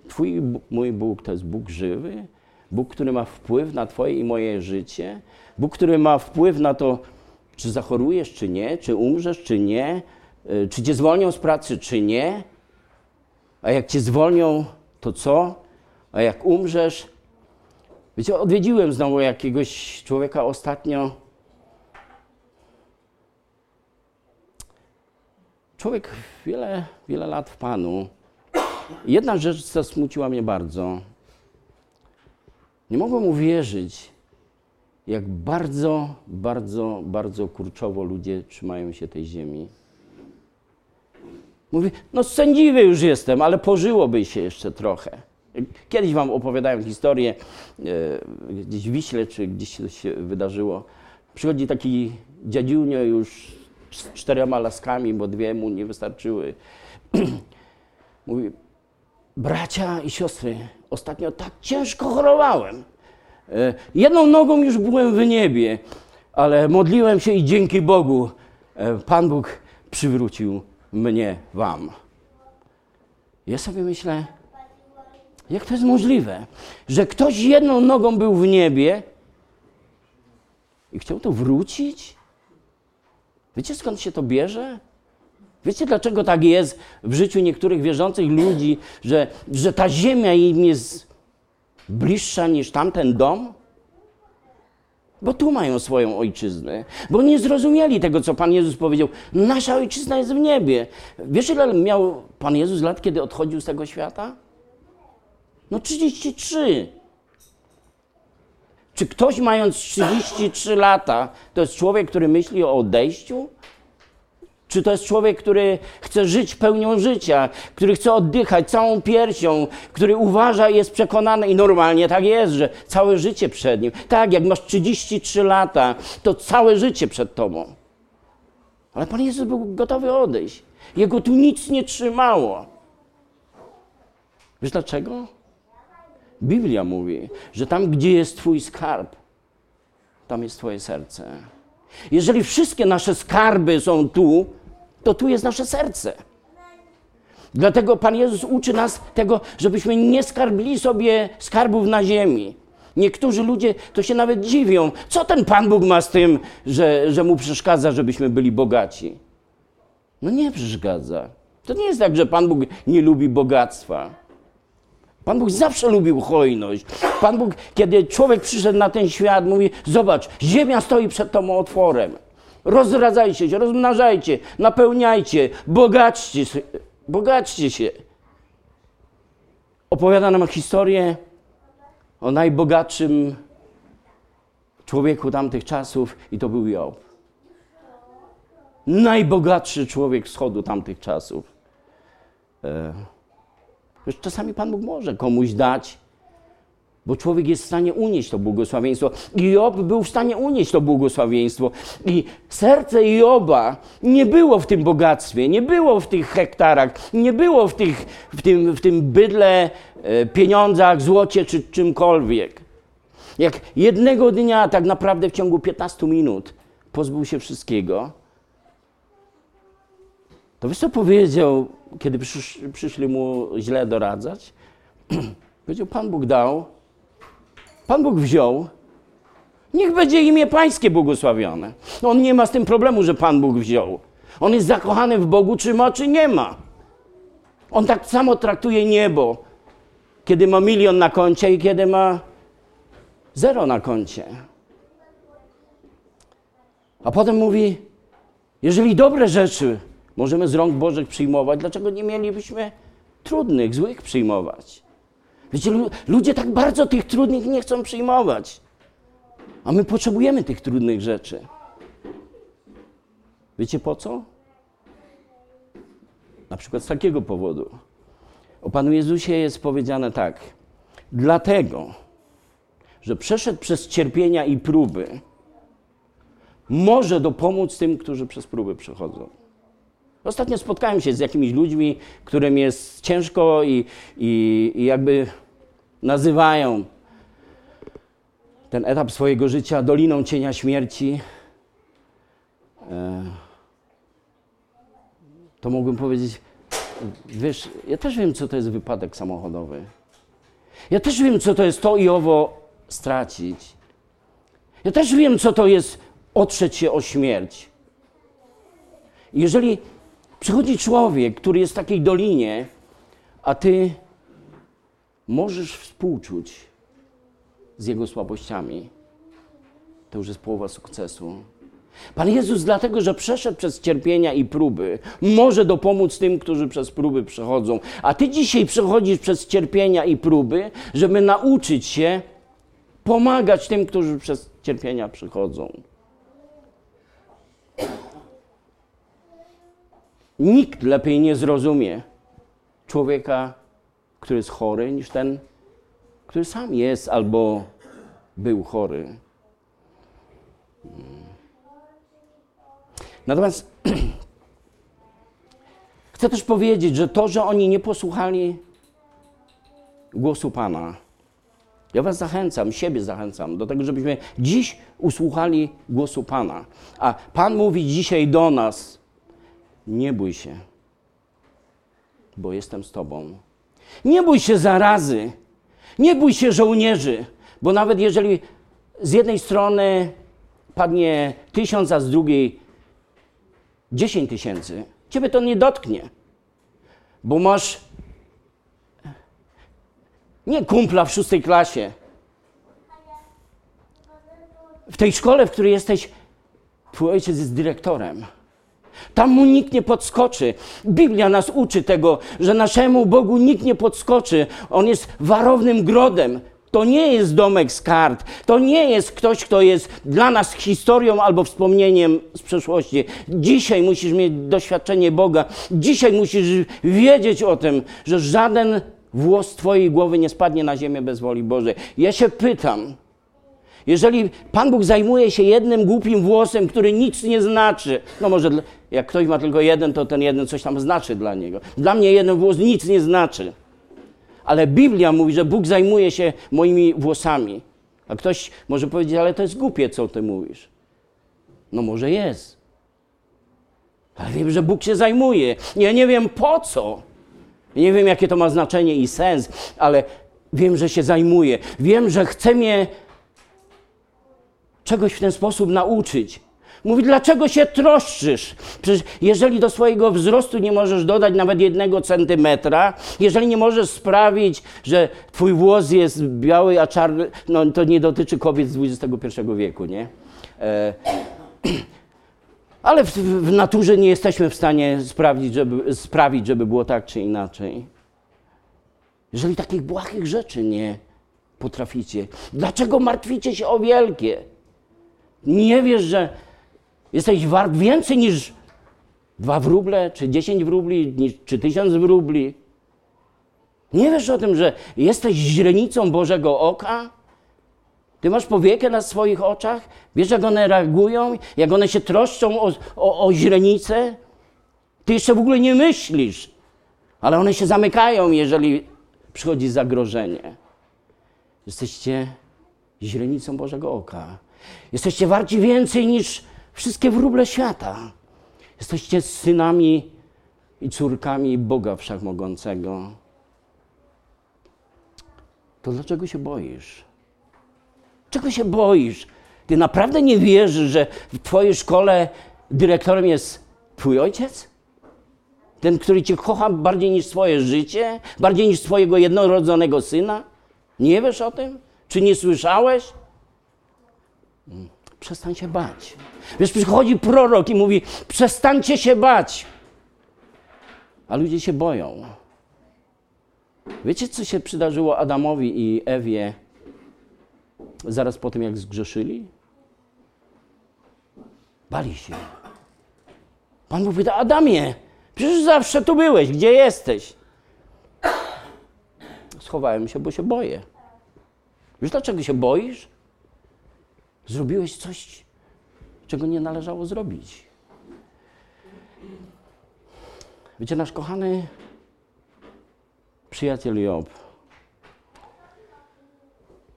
twój, mój Bóg to jest Bóg żywy? Bóg, który ma wpływ na Twoje i moje życie? Bóg, który ma wpływ na to, czy zachorujesz, czy nie, czy umrzesz, czy nie, y, czy cię zwolnią z pracy, czy nie. A jak cię zwolnią, to co? A jak umrzesz? Wiecie, odwiedziłem znowu jakiegoś człowieka ostatnio. Człowiek wiele, wiele lat w Panu. Jedna rzecz zasmuciła mnie bardzo. Nie mogłem uwierzyć, jak bardzo, bardzo, bardzo kurczowo ludzie trzymają się tej ziemi. Mówi, no sędziwy już jestem, ale pożyłoby się jeszcze trochę. Kiedyś wam opowiadałem historię, e, gdzieś w Wiśle, czy gdzieś to się wydarzyło. Przychodzi taki dziadziunio już z czterema laskami, bo dwie mu nie wystarczyły. [clears throat] Mówi, bracia i siostry, ostatnio tak ciężko chorowałem. E, Jedną nogą już byłem w niebie, ale modliłem się i dzięki Bogu e, Pan Bóg przywrócił mnie wam. Ja sobie myślę, jak to jest możliwe, że ktoś jedną nogą był w niebie i chciał to wrócić? Wiecie skąd się to bierze? Wiecie dlaczego tak jest w życiu niektórych wierzących ludzi, że, że ta ziemia im jest bliższa niż tamten dom? Bo tu mają swoją ojczyznę, bo nie zrozumieli tego, co Pan Jezus powiedział. Nasza ojczyzna jest w niebie. Wiesz, ile miał Pan Jezus lat, kiedy odchodził z tego świata? No 33. Czy ktoś mając 33 lata, to jest człowiek, który myśli o odejściu? Czy to jest człowiek, który chce żyć pełnią życia, który chce oddychać całą piersią, który uważa i jest przekonany, i normalnie tak jest, że całe życie przed nim. Tak, jak masz 33 lata, to całe życie przed tobą. Ale Pan Jezus był gotowy odejść. Jego tu nic nie trzymało. Wiesz dlaczego? Biblia mówi, że tam, gdzie jest Twój skarb, tam jest Twoje serce. Jeżeli wszystkie nasze skarby są tu, to tu jest nasze serce. Dlatego Pan Jezus uczy nas tego, żebyśmy nie skarbili sobie skarbów na ziemi. Niektórzy ludzie to się nawet dziwią. Co ten Pan Bóg ma z tym, że, że mu przeszkadza, żebyśmy byli bogaci? No nie przeszkadza. To nie jest tak, że Pan Bóg nie lubi bogactwa. Pan Bóg zawsze lubił hojność. Pan Bóg, kiedy człowiek przyszedł na ten świat, mówi: Zobacz, ziemia stoi przed tą otworem. Rozradzajcie się, rozmnażajcie, napełniajcie, bogaćcie, bogaćcie się. Opowiada nam historię o najbogatszym człowieku tamtych czasów i to był Job. Najbogatszy człowiek wschodu tamtych czasów. E, czasami Pan Bóg może komuś dać, bo człowiek jest w stanie unieść to błogosławieństwo. I Job był w stanie unieść to błogosławieństwo. I serce Joba nie było w tym bogactwie, nie było w tych hektarach, nie było w, tych, w, tym, w tym bydle, e, pieniądzach, złocie czy czymkolwiek. Jak jednego dnia, tak naprawdę w ciągu 15 minut, pozbył się wszystkiego, to wiesz co powiedział, kiedy przysz, przyszli mu źle doradzać? [clears throat] powiedział, Pan Bóg dał, Pan Bóg wziął, niech będzie imię Pańskie błogosławione. On nie ma z tym problemu, że Pan Bóg wziął. On jest zakochany w Bogu, czy ma, czy nie ma. On tak samo traktuje niebo, kiedy ma milion na koncie i kiedy ma zero na koncie. A potem mówi, jeżeli dobre rzeczy możemy z rąk Bożych przyjmować, dlaczego nie mielibyśmy trudnych, złych przyjmować? Wiecie, ludzie tak bardzo tych trudnych nie chcą przyjmować. A my potrzebujemy tych trudnych rzeczy. Wiecie po co? Na przykład z takiego powodu. O Panu Jezusie jest powiedziane tak. Dlatego, że przeszedł przez cierpienia i próby, może dopomóc tym, którzy przez próby przechodzą. Ostatnio spotkałem się z jakimiś ludźmi, którym jest ciężko i, i, i jakby nazywają ten etap swojego życia doliną cienia śmierci. E, to mógłbym powiedzieć, wiesz, ja też wiem, co to jest wypadek samochodowy. Ja też wiem, co to jest to i owo stracić. Ja też wiem, co to jest otrzeć się o śmierć. Jeżeli Przychodzi człowiek, który jest w takiej dolinie, a ty możesz współczuć z jego słabościami. To już jest połowa sukcesu. Pan Jezus, dlatego że przeszedł przez cierpienia i próby, może dopomóc tym, którzy przez próby przechodzą. A ty dzisiaj przechodzisz przez cierpienia i próby, żeby nauczyć się pomagać tym, którzy przez cierpienia przychodzą. Nikt lepiej nie zrozumie człowieka, który jest chory, niż ten, który sam jest albo był chory. Natomiast [clears throat] chcę też powiedzieć, że to, że oni nie posłuchali głosu Pana, ja Was zachęcam, siebie zachęcam do tego, żebyśmy dziś usłuchali głosu Pana. A Pan mówi dzisiaj do nas, nie bój się, bo jestem z Tobą. Nie bój się zarazy, nie bój się żołnierzy, bo nawet jeżeli z jednej strony padnie tysiąc, a z drugiej dziesięć tysięcy, ciebie to nie dotknie. Bo masz nie kumpla w szóstej klasie. W tej szkole, w której jesteś, twój ojciec jest dyrektorem. Tam mu nikt nie podskoczy. Biblia nas uczy tego, że naszemu Bogu nikt nie podskoczy. On jest warownym grodem. To nie jest domek z kart. To nie jest ktoś, kto jest dla nas historią albo wspomnieniem z przeszłości. Dzisiaj musisz mieć doświadczenie Boga. Dzisiaj musisz wiedzieć o tym, że żaden włos Twojej głowy nie spadnie na ziemię bez woli Bożej. Ja się pytam, jeżeli Pan Bóg zajmuje się jednym głupim włosem, który nic nie znaczy, no może jak ktoś ma tylko jeden, to ten jeden coś tam znaczy dla niego. Dla mnie jeden włos nic nie znaczy. Ale Biblia mówi, że Bóg zajmuje się moimi włosami. A ktoś może powiedzieć, ale to jest głupie, co ty mówisz. No może jest. Ale wiem, że Bóg się zajmuje. Ja nie wiem po co. Nie wiem, jakie to ma znaczenie i sens, ale wiem, że się zajmuje. Wiem, że chce mnie czegoś w ten sposób nauczyć. Mówi, dlaczego się troszczysz? Przecież jeżeli do swojego wzrostu nie możesz dodać nawet jednego centymetra, jeżeli nie możesz sprawić, że twój włos jest biały, a czarny, no to nie dotyczy kobiet z XXI wieku, nie? E, [clears throat] ale w, w, naturze nie jesteśmy w stanie żeby, sprawić, żeby było tak czy inaczej. Jeżeli takich błahych rzeczy nie potraficie, dlaczego martwicie się o wielkie? Nie wiesz, że jesteś wart więcej niż dwa wróble, czy dziesięć wróbli, czy tysiąc wróbli. Nie wiesz o tym, że jesteś źrenicą Bożego oka? Ty masz powiekę na swoich oczach? Wiesz, jak one reagują? Jak one się troszczą o, o, o źrenicę? Ty jeszcze w ogóle nie myślisz, ale one się zamykają, jeżeli przychodzi zagrożenie. Jesteście źrenicą Bożego oka. Jesteście warci więcej niż wszystkie wróble świata. Jesteście synami i córkami Boga Wszechmogącego. To dlaczego się boisz? Czego się boisz? Ty naprawdę nie wierzysz, że w Twojej szkole dyrektorem jest Twój ojciec? Ten, który Cię kocha bardziej niż swoje życie, bardziej niż swojego jednorodzonego syna? Nie wiesz o tym? Czy nie słyszałeś? Przestań się bać. Wiesz, przychodzi prorok i mówi: przestańcie się bać. A ludzie się boją. Wiecie, co się przydarzyło Adamowi i Ewie zaraz po tym, jak zgrzeszyli? Bali się. Pan mówi Adamie, przecież zawsze tu byłeś, gdzie jesteś? Schowałem się, bo się boję. Wiesz, dlaczego się boisz? Zrobiłeś coś, czego nie należało zrobić. Wiecie, nasz kochany przyjaciel Job.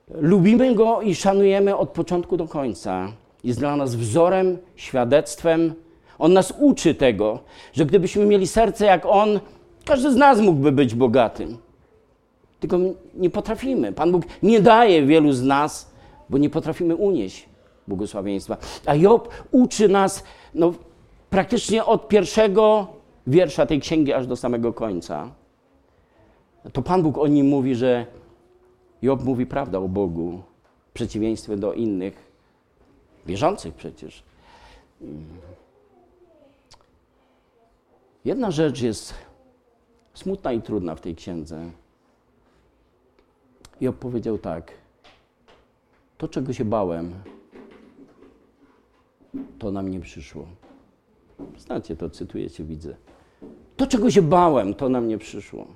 Lubimy go i szanujemy od początku do końca. Jest dla nas wzorem, świadectwem. On nas uczy tego, że gdybyśmy mieli serce jak on, każdy z nas mógłby być bogatym. Tylko nie potrafimy. Pan Bóg nie daje wielu z nas bo nie potrafimy unieść błogosławieństwa. A Job uczy nas no, praktycznie od pierwszego wiersza tej księgi aż do samego końca. To Pan Bóg o nim mówi, że Job mówi prawdę o Bogu, w przeciwieństwie do innych, wierzących przecież. Jedna rzecz jest smutna i trudna w tej księdze. Job powiedział tak – to, czego się bałem, to na mnie przyszło. Znacie to, cytujecie, widzę. To, czego się bałem, to na mnie przyszło.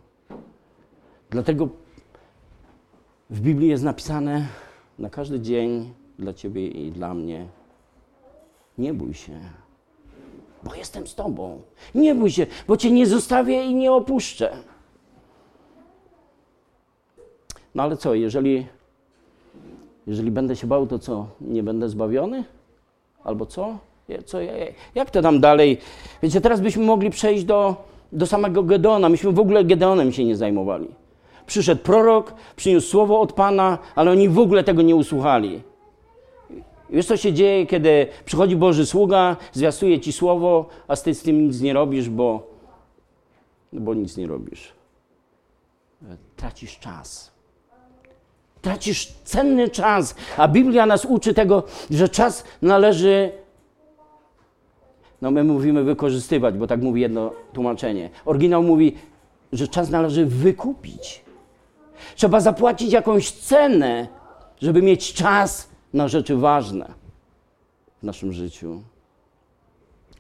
Dlatego w Biblii jest napisane na każdy dzień dla ciebie i dla mnie: Nie bój się, bo jestem z tobą. Nie bój się, bo cię nie zostawię i nie opuszczę. No ale co, jeżeli jeżeli będę się bał, to co? Nie będę zbawiony? Albo co? co jak to tam dalej? Wiecie, teraz byśmy mogli przejść do, do samego Gedona. Myśmy w ogóle Gedeonem się nie zajmowali. Przyszedł prorok, przyniósł słowo od Pana, ale oni w ogóle tego nie usłuchali. Wiesz, co się dzieje, kiedy przychodzi Boży sługa, zwiastuje ci słowo, a ty z tym nic nie robisz, bo, bo nic nie robisz. Tracisz czas. Tracisz cenny czas, a Biblia nas uczy tego, że czas należy, no my mówimy wykorzystywać, bo tak mówi jedno tłumaczenie. Oryginał mówi, że czas należy wykupić. Trzeba zapłacić jakąś cenę, żeby mieć czas na rzeczy ważne w naszym życiu.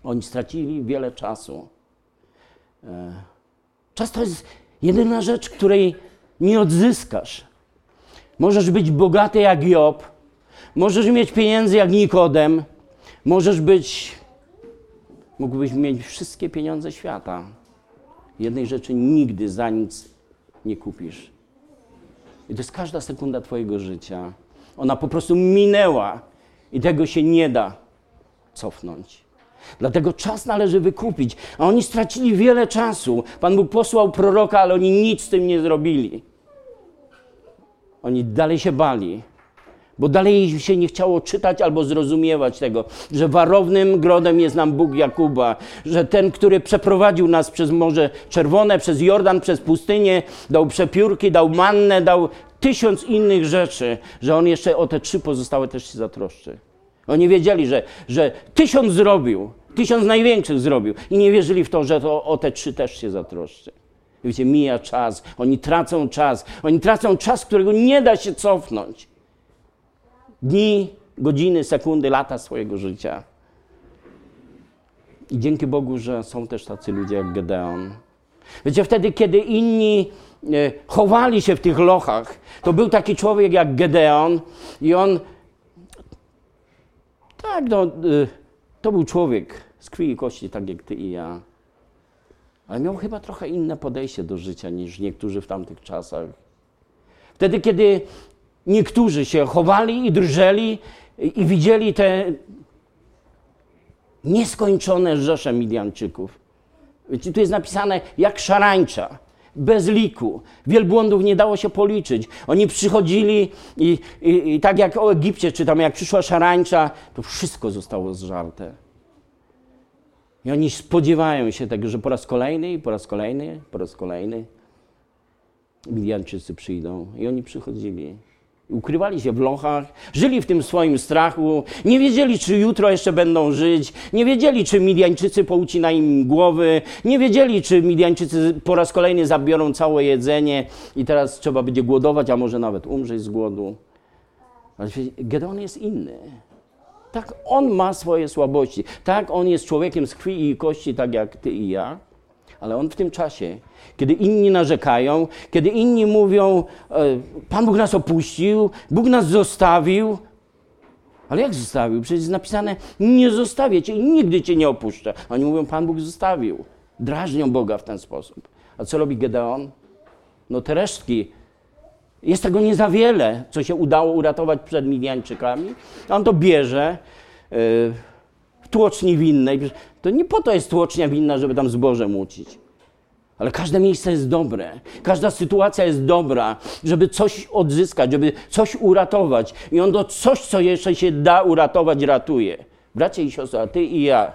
Oni stracili wiele czasu. E, czas to jest jedyna rzecz, której nie odzyskasz. Możesz być bogaty jak Job, możesz mieć pieniędzy jak Nikodem, możesz być, mógłbyś mieć wszystkie pieniądze świata. Jednej rzeczy nigdy za nic nie kupisz. I to jest każda sekunda Twojego życia. Ona po prostu minęła i tego się nie da cofnąć. Dlatego czas należy wykupić. A oni stracili wiele czasu. Pan Bóg posłał proroka, ale oni nic z tym nie zrobili. Oni dalej się bali, bo dalej się nie chciało czytać albo zrozumiewać tego, że warownym grodem jest nam Bóg Jakuba, że ten, który przeprowadził nas przez Morze Czerwone, przez Jordan, przez pustynię, dał przepiórki, dał mannę, dał tysiąc innych rzeczy, że on jeszcze o te trzy pozostałe też się zatroszczy. Oni wiedzieli, że, że tysiąc zrobił, tysiąc największych zrobił i nie wierzyli w to, że to o te trzy też się zatroszczy. Wiecie, mija czas, oni tracą czas, oni tracą czas, którego nie da się cofnąć. Dni, godziny, sekundy, lata swojego życia. I dzięki Bogu, że są też tacy ludzie jak Gedeon. Wiecie, wtedy, kiedy inni e, chowali się w tych lochach, to był taki człowiek jak Gedeon i on, tak, no, e, to był człowiek z krwi i kości, tak jak ty i ja. Ale miał chyba trochę inne podejście do życia niż niektórzy w tamtych czasach. Wtedy, kiedy niektórzy się chowali i drżeli i widzieli te nieskończone rzesze Midianczyków. Tu jest napisane jak szarańcza, bez liku. Wielbłądów nie dało się policzyć. Oni przychodzili i, i, i tak jak o Egipcie czytam, jak przyszła szarańcza, to wszystko zostało zżarte. I oni spodziewają się tego, że po raz kolejny, po raz kolejny, po raz kolejny Midianczycy przyjdą. I oni przychodzili. Ukrywali się w lochach, żyli w tym swoim strachu, nie wiedzieli, czy jutro jeszcze będą żyć, nie wiedzieli, czy Midianczycy poucina im głowy, nie wiedzieli, czy Midianczycy po raz kolejny zabiorą całe jedzenie i teraz trzeba będzie głodować, a może nawet umrzeć z głodu. Ale Gedeon jest inny. Tak, on ma swoje słabości. Tak, on jest człowiekiem z krwi i kości, tak jak ty i ja. Ale on w tym czasie, kiedy inni narzekają, kiedy inni mówią, e, Pan Bóg nas opuścił, Bóg nas zostawił. Ale jak zostawił? Przecież jest napisane, nie zostawię cię i nigdy cię nie opuszczę. Oni mówią, Pan Bóg zostawił. Drażnią Boga w ten sposób. A co robi Gedeon? No te resztki jest tego nie za wiele, co się udało uratować przed Midianczykami. On to bierze yy, w tłoczni winnej. To nie po to jest tłocznia winna, żeby tam zboże mucić. Ale każde miejsce jest dobre, każda sytuacja jest dobra, żeby coś odzyskać, żeby coś uratować. I on to coś, co jeszcze się da uratować, ratuje. Bracie i siostry, a ty i ja.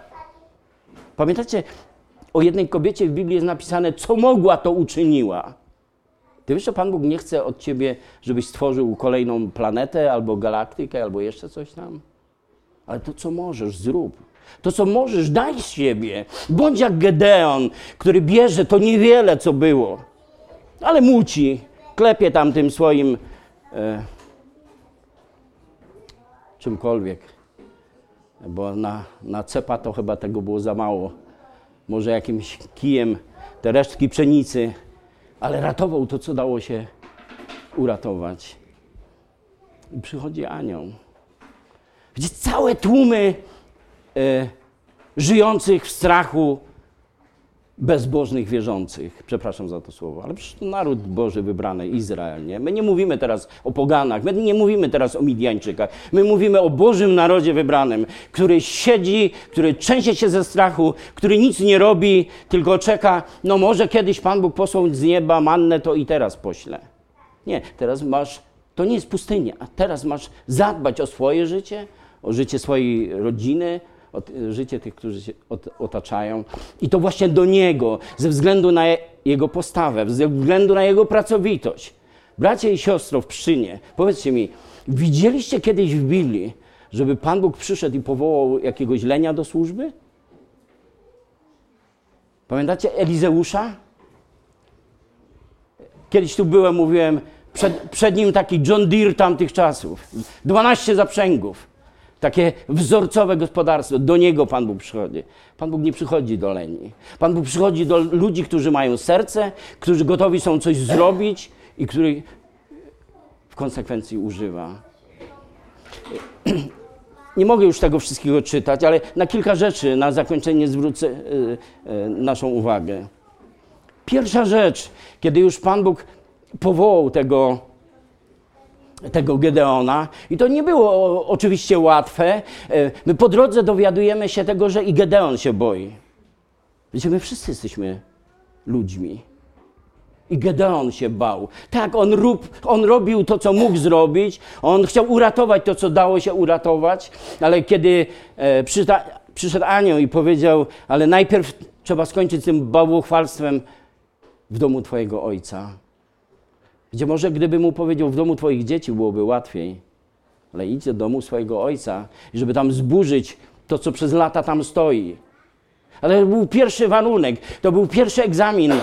Pamiętacie, o jednej kobiecie w Biblii jest napisane, co mogła, to uczyniła. Ty że Pan Bóg nie chce od ciebie, żebyś stworzył kolejną planetę albo galaktykę, albo jeszcze coś tam? Ale to, co możesz, zrób. To, co możesz, daj z siebie. Bądź jak Gedeon, który bierze to niewiele, co było, ale muci, klepie tam tym swoim e, czymkolwiek. Bo na, na cepa to chyba tego było za mało. Może jakimś kijem te resztki pszenicy ale ratował to, co dało się uratować. I przychodzi anioł. Gdzie całe tłumy e, żyjących w strachu bezbożnych wierzących. Przepraszam za to słowo, ale przecież to naród Boży wybrany, Izrael. Nie? My nie mówimy teraz o poganach, my nie mówimy teraz o Midianczykach. My mówimy o Bożym narodzie wybranym, który siedzi, który trzęsie się ze strachu, który nic nie robi, tylko czeka, no może kiedyś Pan Bóg posłał z nieba mannę, to i teraz pośle. Nie, teraz masz, to nie jest pustynia. Teraz masz zadbać o swoje życie, o życie swojej rodziny, życie tych, którzy się ot- otaczają. I to właśnie do Niego, ze względu na je- Jego postawę, ze względu na Jego pracowitość. Bracie i siostro w Pszczynie, powiedzcie mi, widzieliście kiedyś w Biblii, żeby Pan Bóg przyszedł i powołał jakiegoś lenia do służby? Pamiętacie Elizeusza? Kiedyś tu byłem, mówiłem, przed, przed nim taki John Deere tamtych czasów. 12 zaprzęgów. Takie wzorcowe gospodarstwo. Do niego Pan Bóg przychodzi. Pan Bóg nie przychodzi do leni. Pan Bóg przychodzi do ludzi, którzy mają serce, którzy gotowi są coś zrobić i których w konsekwencji używa. Nie mogę już tego wszystkiego czytać, ale na kilka rzeczy na zakończenie zwrócę y, y, naszą uwagę. Pierwsza rzecz, kiedy już Pan Bóg powołał tego, tego Gedeona, i to nie było oczywiście łatwe, e, my po drodze dowiadujemy się tego, że i Gedeon się boi. Wiecie, my wszyscy jesteśmy ludźmi. I Gedeon się bał. Tak, on, rób, on robił to, co mógł zrobić. On chciał uratować to, co dało się uratować, ale kiedy e, przyszedł anioł i powiedział, ale najpierw trzeba skończyć tym bałwochwalstwem w domu twojego ojca. Gdzie może gdyby mu powiedział, w domu twoich dzieci byłoby łatwiej, ale idź do domu swojego ojca, żeby tam zburzyć to, co przez lata tam stoi. Ale to był pierwszy warunek, to był pierwszy egzamin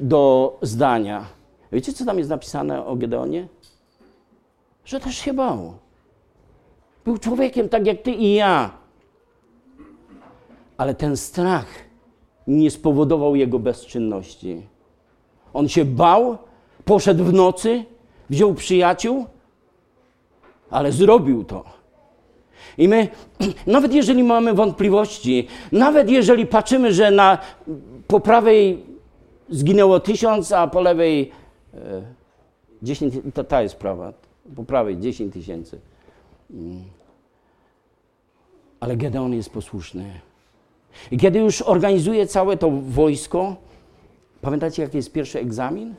do zdania. Wiecie, co tam jest napisane o Gedeonie? Że też się bał. Był człowiekiem tak jak ty i ja. Ale ten strach nie spowodował jego bezczynności. On się bał, poszedł w nocy, wziął przyjaciół, ale zrobił to. I my, [clears throat] nawet jeżeli mamy wątpliwości, nawet jeżeli patrzymy, że na, po prawej zginęło tysiąc, a po lewej e, 10, to ta jest prawa, po prawej 10 tysięcy. Mm. Ale Gedeon jest posłuszny. I kiedy już organizuje całe to wojsko, pamiętacie jaki jest pierwszy egzamin?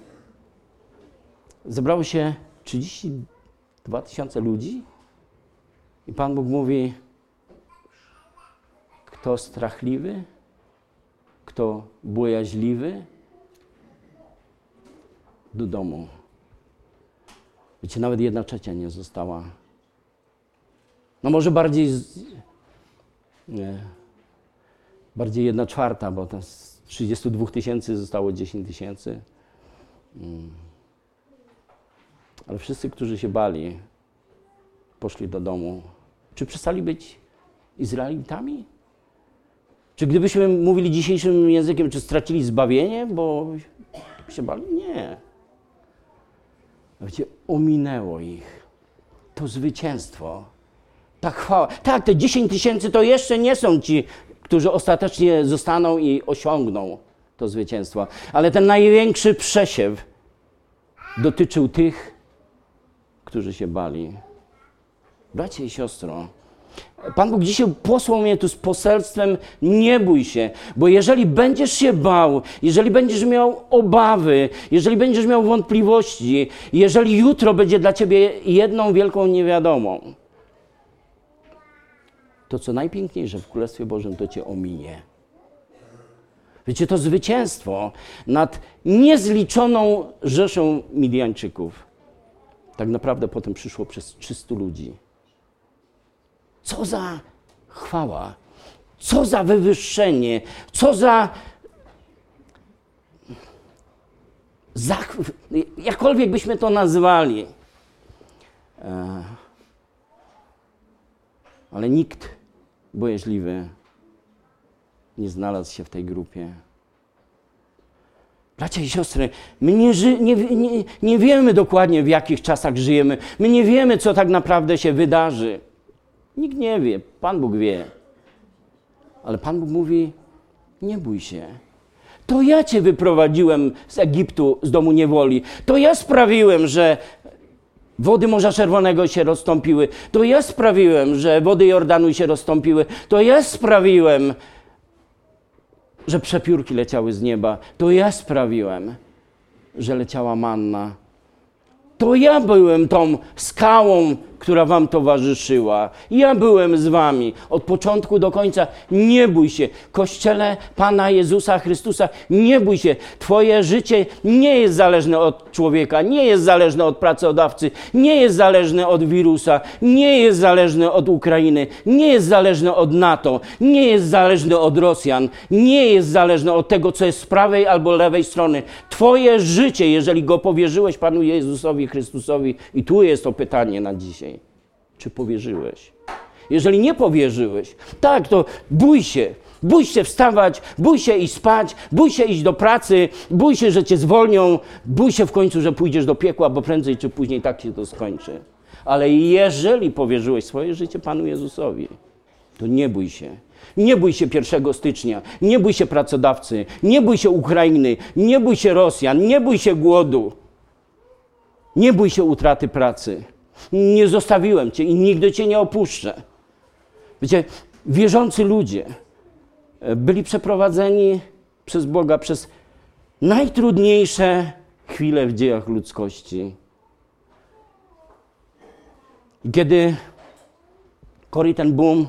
Zebrało się 32 tysiące ludzi i Pan Bóg mówi, kto strachliwy, kto bojaźliwy, do domu. Wiecie, nawet jedna trzecia nie została. No może bardziej, z, nie, bardziej jedna czwarta, bo z 32 tysięcy zostało 10 tysięcy. Mm. Ale wszyscy, którzy się bali, poszli do domu. Czy przestali być Izraelitami? Czy gdybyśmy mówili dzisiejszym językiem, czy stracili zbawienie, bo się bali? Nie. Wiecie, ominęło ich to zwycięstwo, ta chwała. Tak, te 10 tysięcy to jeszcze nie są ci, którzy ostatecznie zostaną i osiągną to zwycięstwo, ale ten największy przesiew dotyczył tych, którzy się bali. Bracie i siostro, Pan Bóg dzisiaj posłał mnie tu z poselstwem: nie bój się, bo jeżeli będziesz się bał, jeżeli będziesz miał obawy, jeżeli będziesz miał wątpliwości, jeżeli jutro będzie dla ciebie jedną wielką niewiadomą, to co najpiękniejsze w Królestwie Bożym to cię ominie. Wiecie, to zwycięstwo nad niezliczoną rzeszą Midianczyków tak naprawdę potem przyszło przez 300 ludzi. Co za chwała, co za wywyższenie, co za. Zachw... Jakkolwiek byśmy to nazwali. E... Ale nikt bojaźliwy nie znalazł się w tej grupie. Bracia i siostry, my nie, ży- nie, nie, nie wiemy dokładnie, w jakich czasach żyjemy. My nie wiemy, co tak naprawdę się wydarzy. Nikt nie wie, Pan Bóg wie. Ale Pan Bóg mówi: Nie bój się. To ja cię wyprowadziłem z Egiptu, z domu niewoli. To ja sprawiłem, że wody Morza Czerwonego się rozstąpiły. To ja sprawiłem, że wody Jordanu się rozstąpiły. To ja sprawiłem, że przepiórki leciały z nieba. To ja sprawiłem, że leciała manna. To ja byłem tą skałą która wam towarzyszyła. Ja byłem z wami od początku do końca. Nie bój się. Kościele Pana Jezusa Chrystusa, nie bój się. Twoje życie nie jest zależne od człowieka, nie jest zależne od pracodawcy, nie jest zależne od wirusa, nie jest zależne od Ukrainy, nie jest zależne od NATO, nie jest zależne od Rosjan, nie jest zależne od tego, co jest z prawej albo lewej strony. Twoje życie, jeżeli go powierzyłeś Panu Jezusowi Chrystusowi, i tu jest to pytanie na dzisiaj, czy powierzyłeś? Jeżeli nie powierzyłeś, tak, to bój się, Bój się wstawać, bój się iść spać, bój się iść do pracy, bój się, że cię zwolnią, bój się w końcu, że pójdziesz do piekła, bo prędzej czy później tak się to skończy. Ale jeżeli powierzyłeś swoje życie Panu Jezusowi, to nie bój się. Nie bój się 1 stycznia, nie bój się pracodawcy, nie bój się Ukrainy, nie bój się Rosjan, nie bój się głodu, nie bój się utraty pracy. Nie zostawiłem cię i nigdy cię nie opuszczę. Wiecie, wierzący ludzie byli przeprowadzeni przez Boga przez najtrudniejsze chwile w dziejach ludzkości. Kiedy Cory ten Boom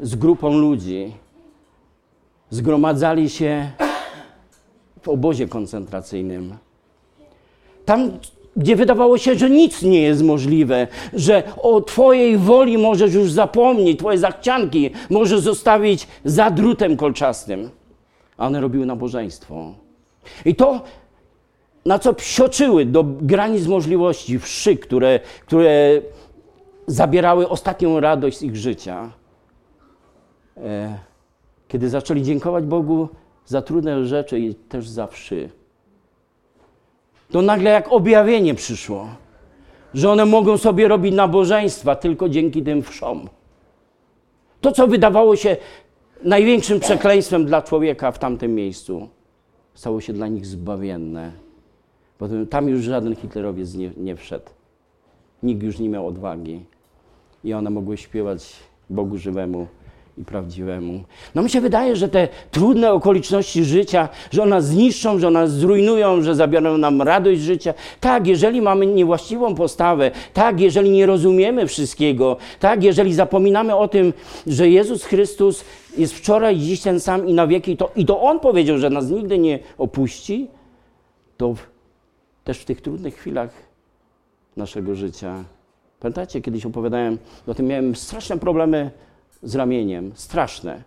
z grupą ludzi zgromadzali się w obozie koncentracyjnym. Tam, gdzie wydawało się, że nic nie jest możliwe, że o Twojej woli możesz już zapomnieć, Twoje zachcianki możesz zostawić za drutem kolczastym. A one robiły nabożeństwo. I to, na co psioczyły do granic możliwości wszy, które, które zabierały ostatnią radość z ich życia, e, kiedy zaczęli dziękować Bogu za trudne rzeczy i też za wszy. To nagle jak objawienie przyszło, że one mogą sobie robić nabożeństwa tylko dzięki tym wszom. To, co wydawało się największym przekleństwem dla człowieka w tamtym miejscu, stało się dla nich zbawienne. Bo tam już żaden hitlerowiec nie, nie wszedł. Nikt już nie miał odwagi. I one mogły śpiewać Bogu żywemu i prawdziwemu. No mi się wydaje, że te trudne okoliczności życia, że one nas zniszczą, że one nas zrujnują, że zabiorą nam radość życia. Tak, jeżeli mamy niewłaściwą postawę, tak, jeżeli nie rozumiemy wszystkiego, tak, jeżeli zapominamy o tym, że Jezus Chrystus jest wczoraj, dziś ten sam i na wieki, to, i to On powiedział, że nas nigdy nie opuści, to w, też w tych trudnych chwilach naszego życia. Pamiętacie, kiedyś opowiadałem o tym, miałem straszne problemy z ramieniem, straszne.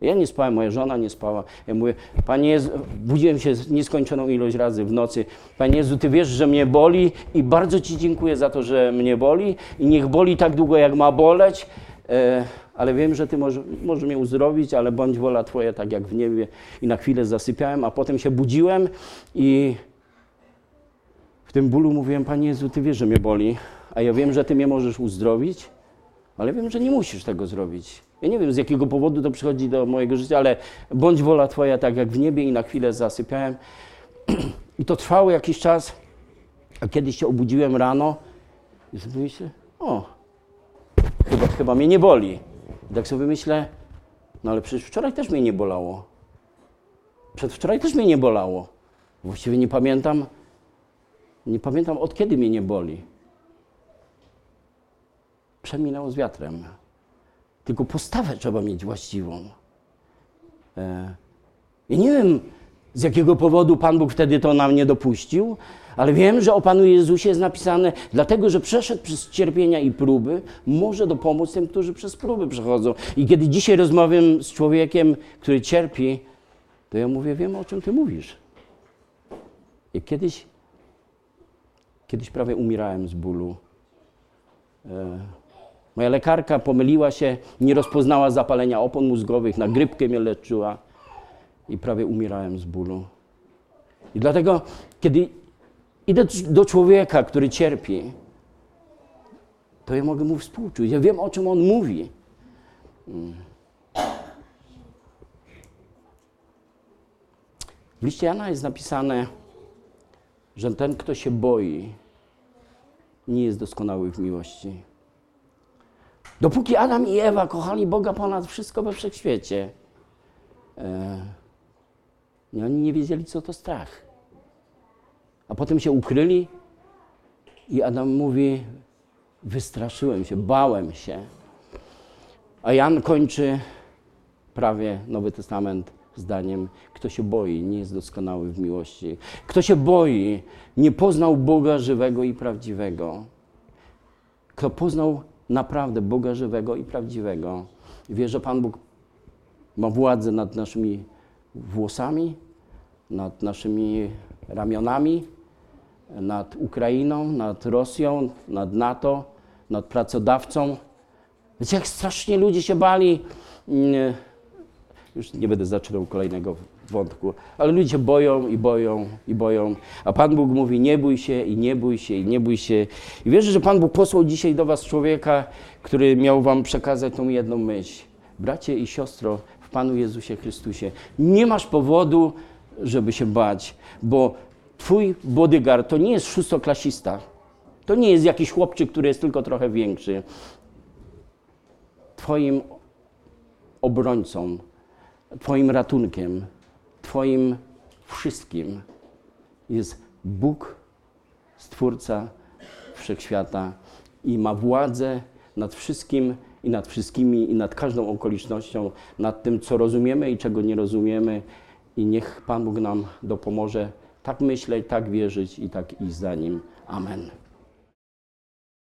Ja nie spałem, moja żona nie spała. Ja mówię, Panie Jezu, budziłem się nieskończoną ilość razy w nocy. Panie Jezu, Ty wiesz, że mnie boli i bardzo Ci dziękuję za to, że mnie boli i niech boli tak długo, jak ma boleć, e, ale wiem, że Ty możesz może mnie uzdrowić, ale bądź wola Twoja, tak jak w niebie. I na chwilę zasypiałem, a potem się budziłem i w tym bólu mówiłem, Panie Jezu, Ty wiesz, że mnie boli, a ja wiem, że Ty mnie możesz uzdrowić, ale wiem, że nie musisz tego zrobić. Ja nie wiem, z jakiego powodu to przychodzi do mojego życia, ale bądź wola Twoja tak jak w niebie i na chwilę zasypiałem. [clears throat] I to trwało jakiś czas, a kiedyś się obudziłem rano i sobie myślę, o, chyba, chyba mnie nie boli. I tak sobie myślę, no ale przecież wczoraj też mnie nie bolało. Przedwczoraj też mnie nie bolało. Właściwie nie pamiętam, nie pamiętam od kiedy mnie nie boli przeminęło z wiatrem. Tylko postawę trzeba mieć właściwą. E, I nie wiem, z jakiego powodu Pan Bóg wtedy to nam nie dopuścił, ale wiem, że o Panu Jezusie jest napisane, dlatego że przeszedł przez cierpienia i próby, może dopomóc tym, którzy przez próby przechodzą. I kiedy dzisiaj rozmawiam z człowiekiem, który cierpi, to ja mówię, wiem o czym Ty mówisz. I kiedyś, kiedyś prawie umierałem z bólu. E, Moja lekarka pomyliła się, nie rozpoznała zapalenia opon mózgowych, na grypkę mnie leczyła i prawie umierałem z bólu. I dlatego, kiedy idę do człowieka, który cierpi, to ja mogę mu współczuć. Ja wiem, o czym on mówi. W liście Jana jest napisane, że ten, kto się boi, nie jest doskonały w miłości. Dopóki Adam i Ewa kochali Boga ponad wszystko we wszechświecie, e, oni nie wiedzieli, co to strach. A potem się ukryli i Adam mówi, wystraszyłem się, bałem się. A Jan kończy prawie Nowy Testament zdaniem: Kto się boi, nie jest doskonały w miłości. Kto się boi, nie poznał Boga żywego i prawdziwego. Kto poznał naprawdę Boga żywego i prawdziwego, wie, że Pan Bóg ma władzę nad naszymi włosami, nad naszymi ramionami, nad Ukrainą, nad Rosją, nad NATO, nad pracodawcą. Wiecie, jak strasznie ludzie się bali. mm, Już nie będę zaczynał kolejnego wątku, ale ludzie boją i boją i boją. A Pan Bóg mówi: Nie bój się i nie bój się i nie bój się. I wierzę, że Pan Bóg posłał dzisiaj do Was człowieka, który miał Wam przekazać tą jedną myśl. Bracie i siostro w Panu Jezusie Chrystusie, nie masz powodu, żeby się bać, bo Twój bodyguard to nie jest szóstoklasista. To nie jest jakiś chłopczyk, który jest tylko trochę większy. Twoim obrońcą, Twoim ratunkiem, Twoim wszystkim jest Bóg, Stwórca Wszechświata i ma władzę nad wszystkim i nad wszystkimi i nad każdą okolicznością, nad tym, co rozumiemy i czego nie rozumiemy. I niech Pan Bóg nam dopomoże tak myśleć, tak wierzyć i tak iść za Nim. Amen.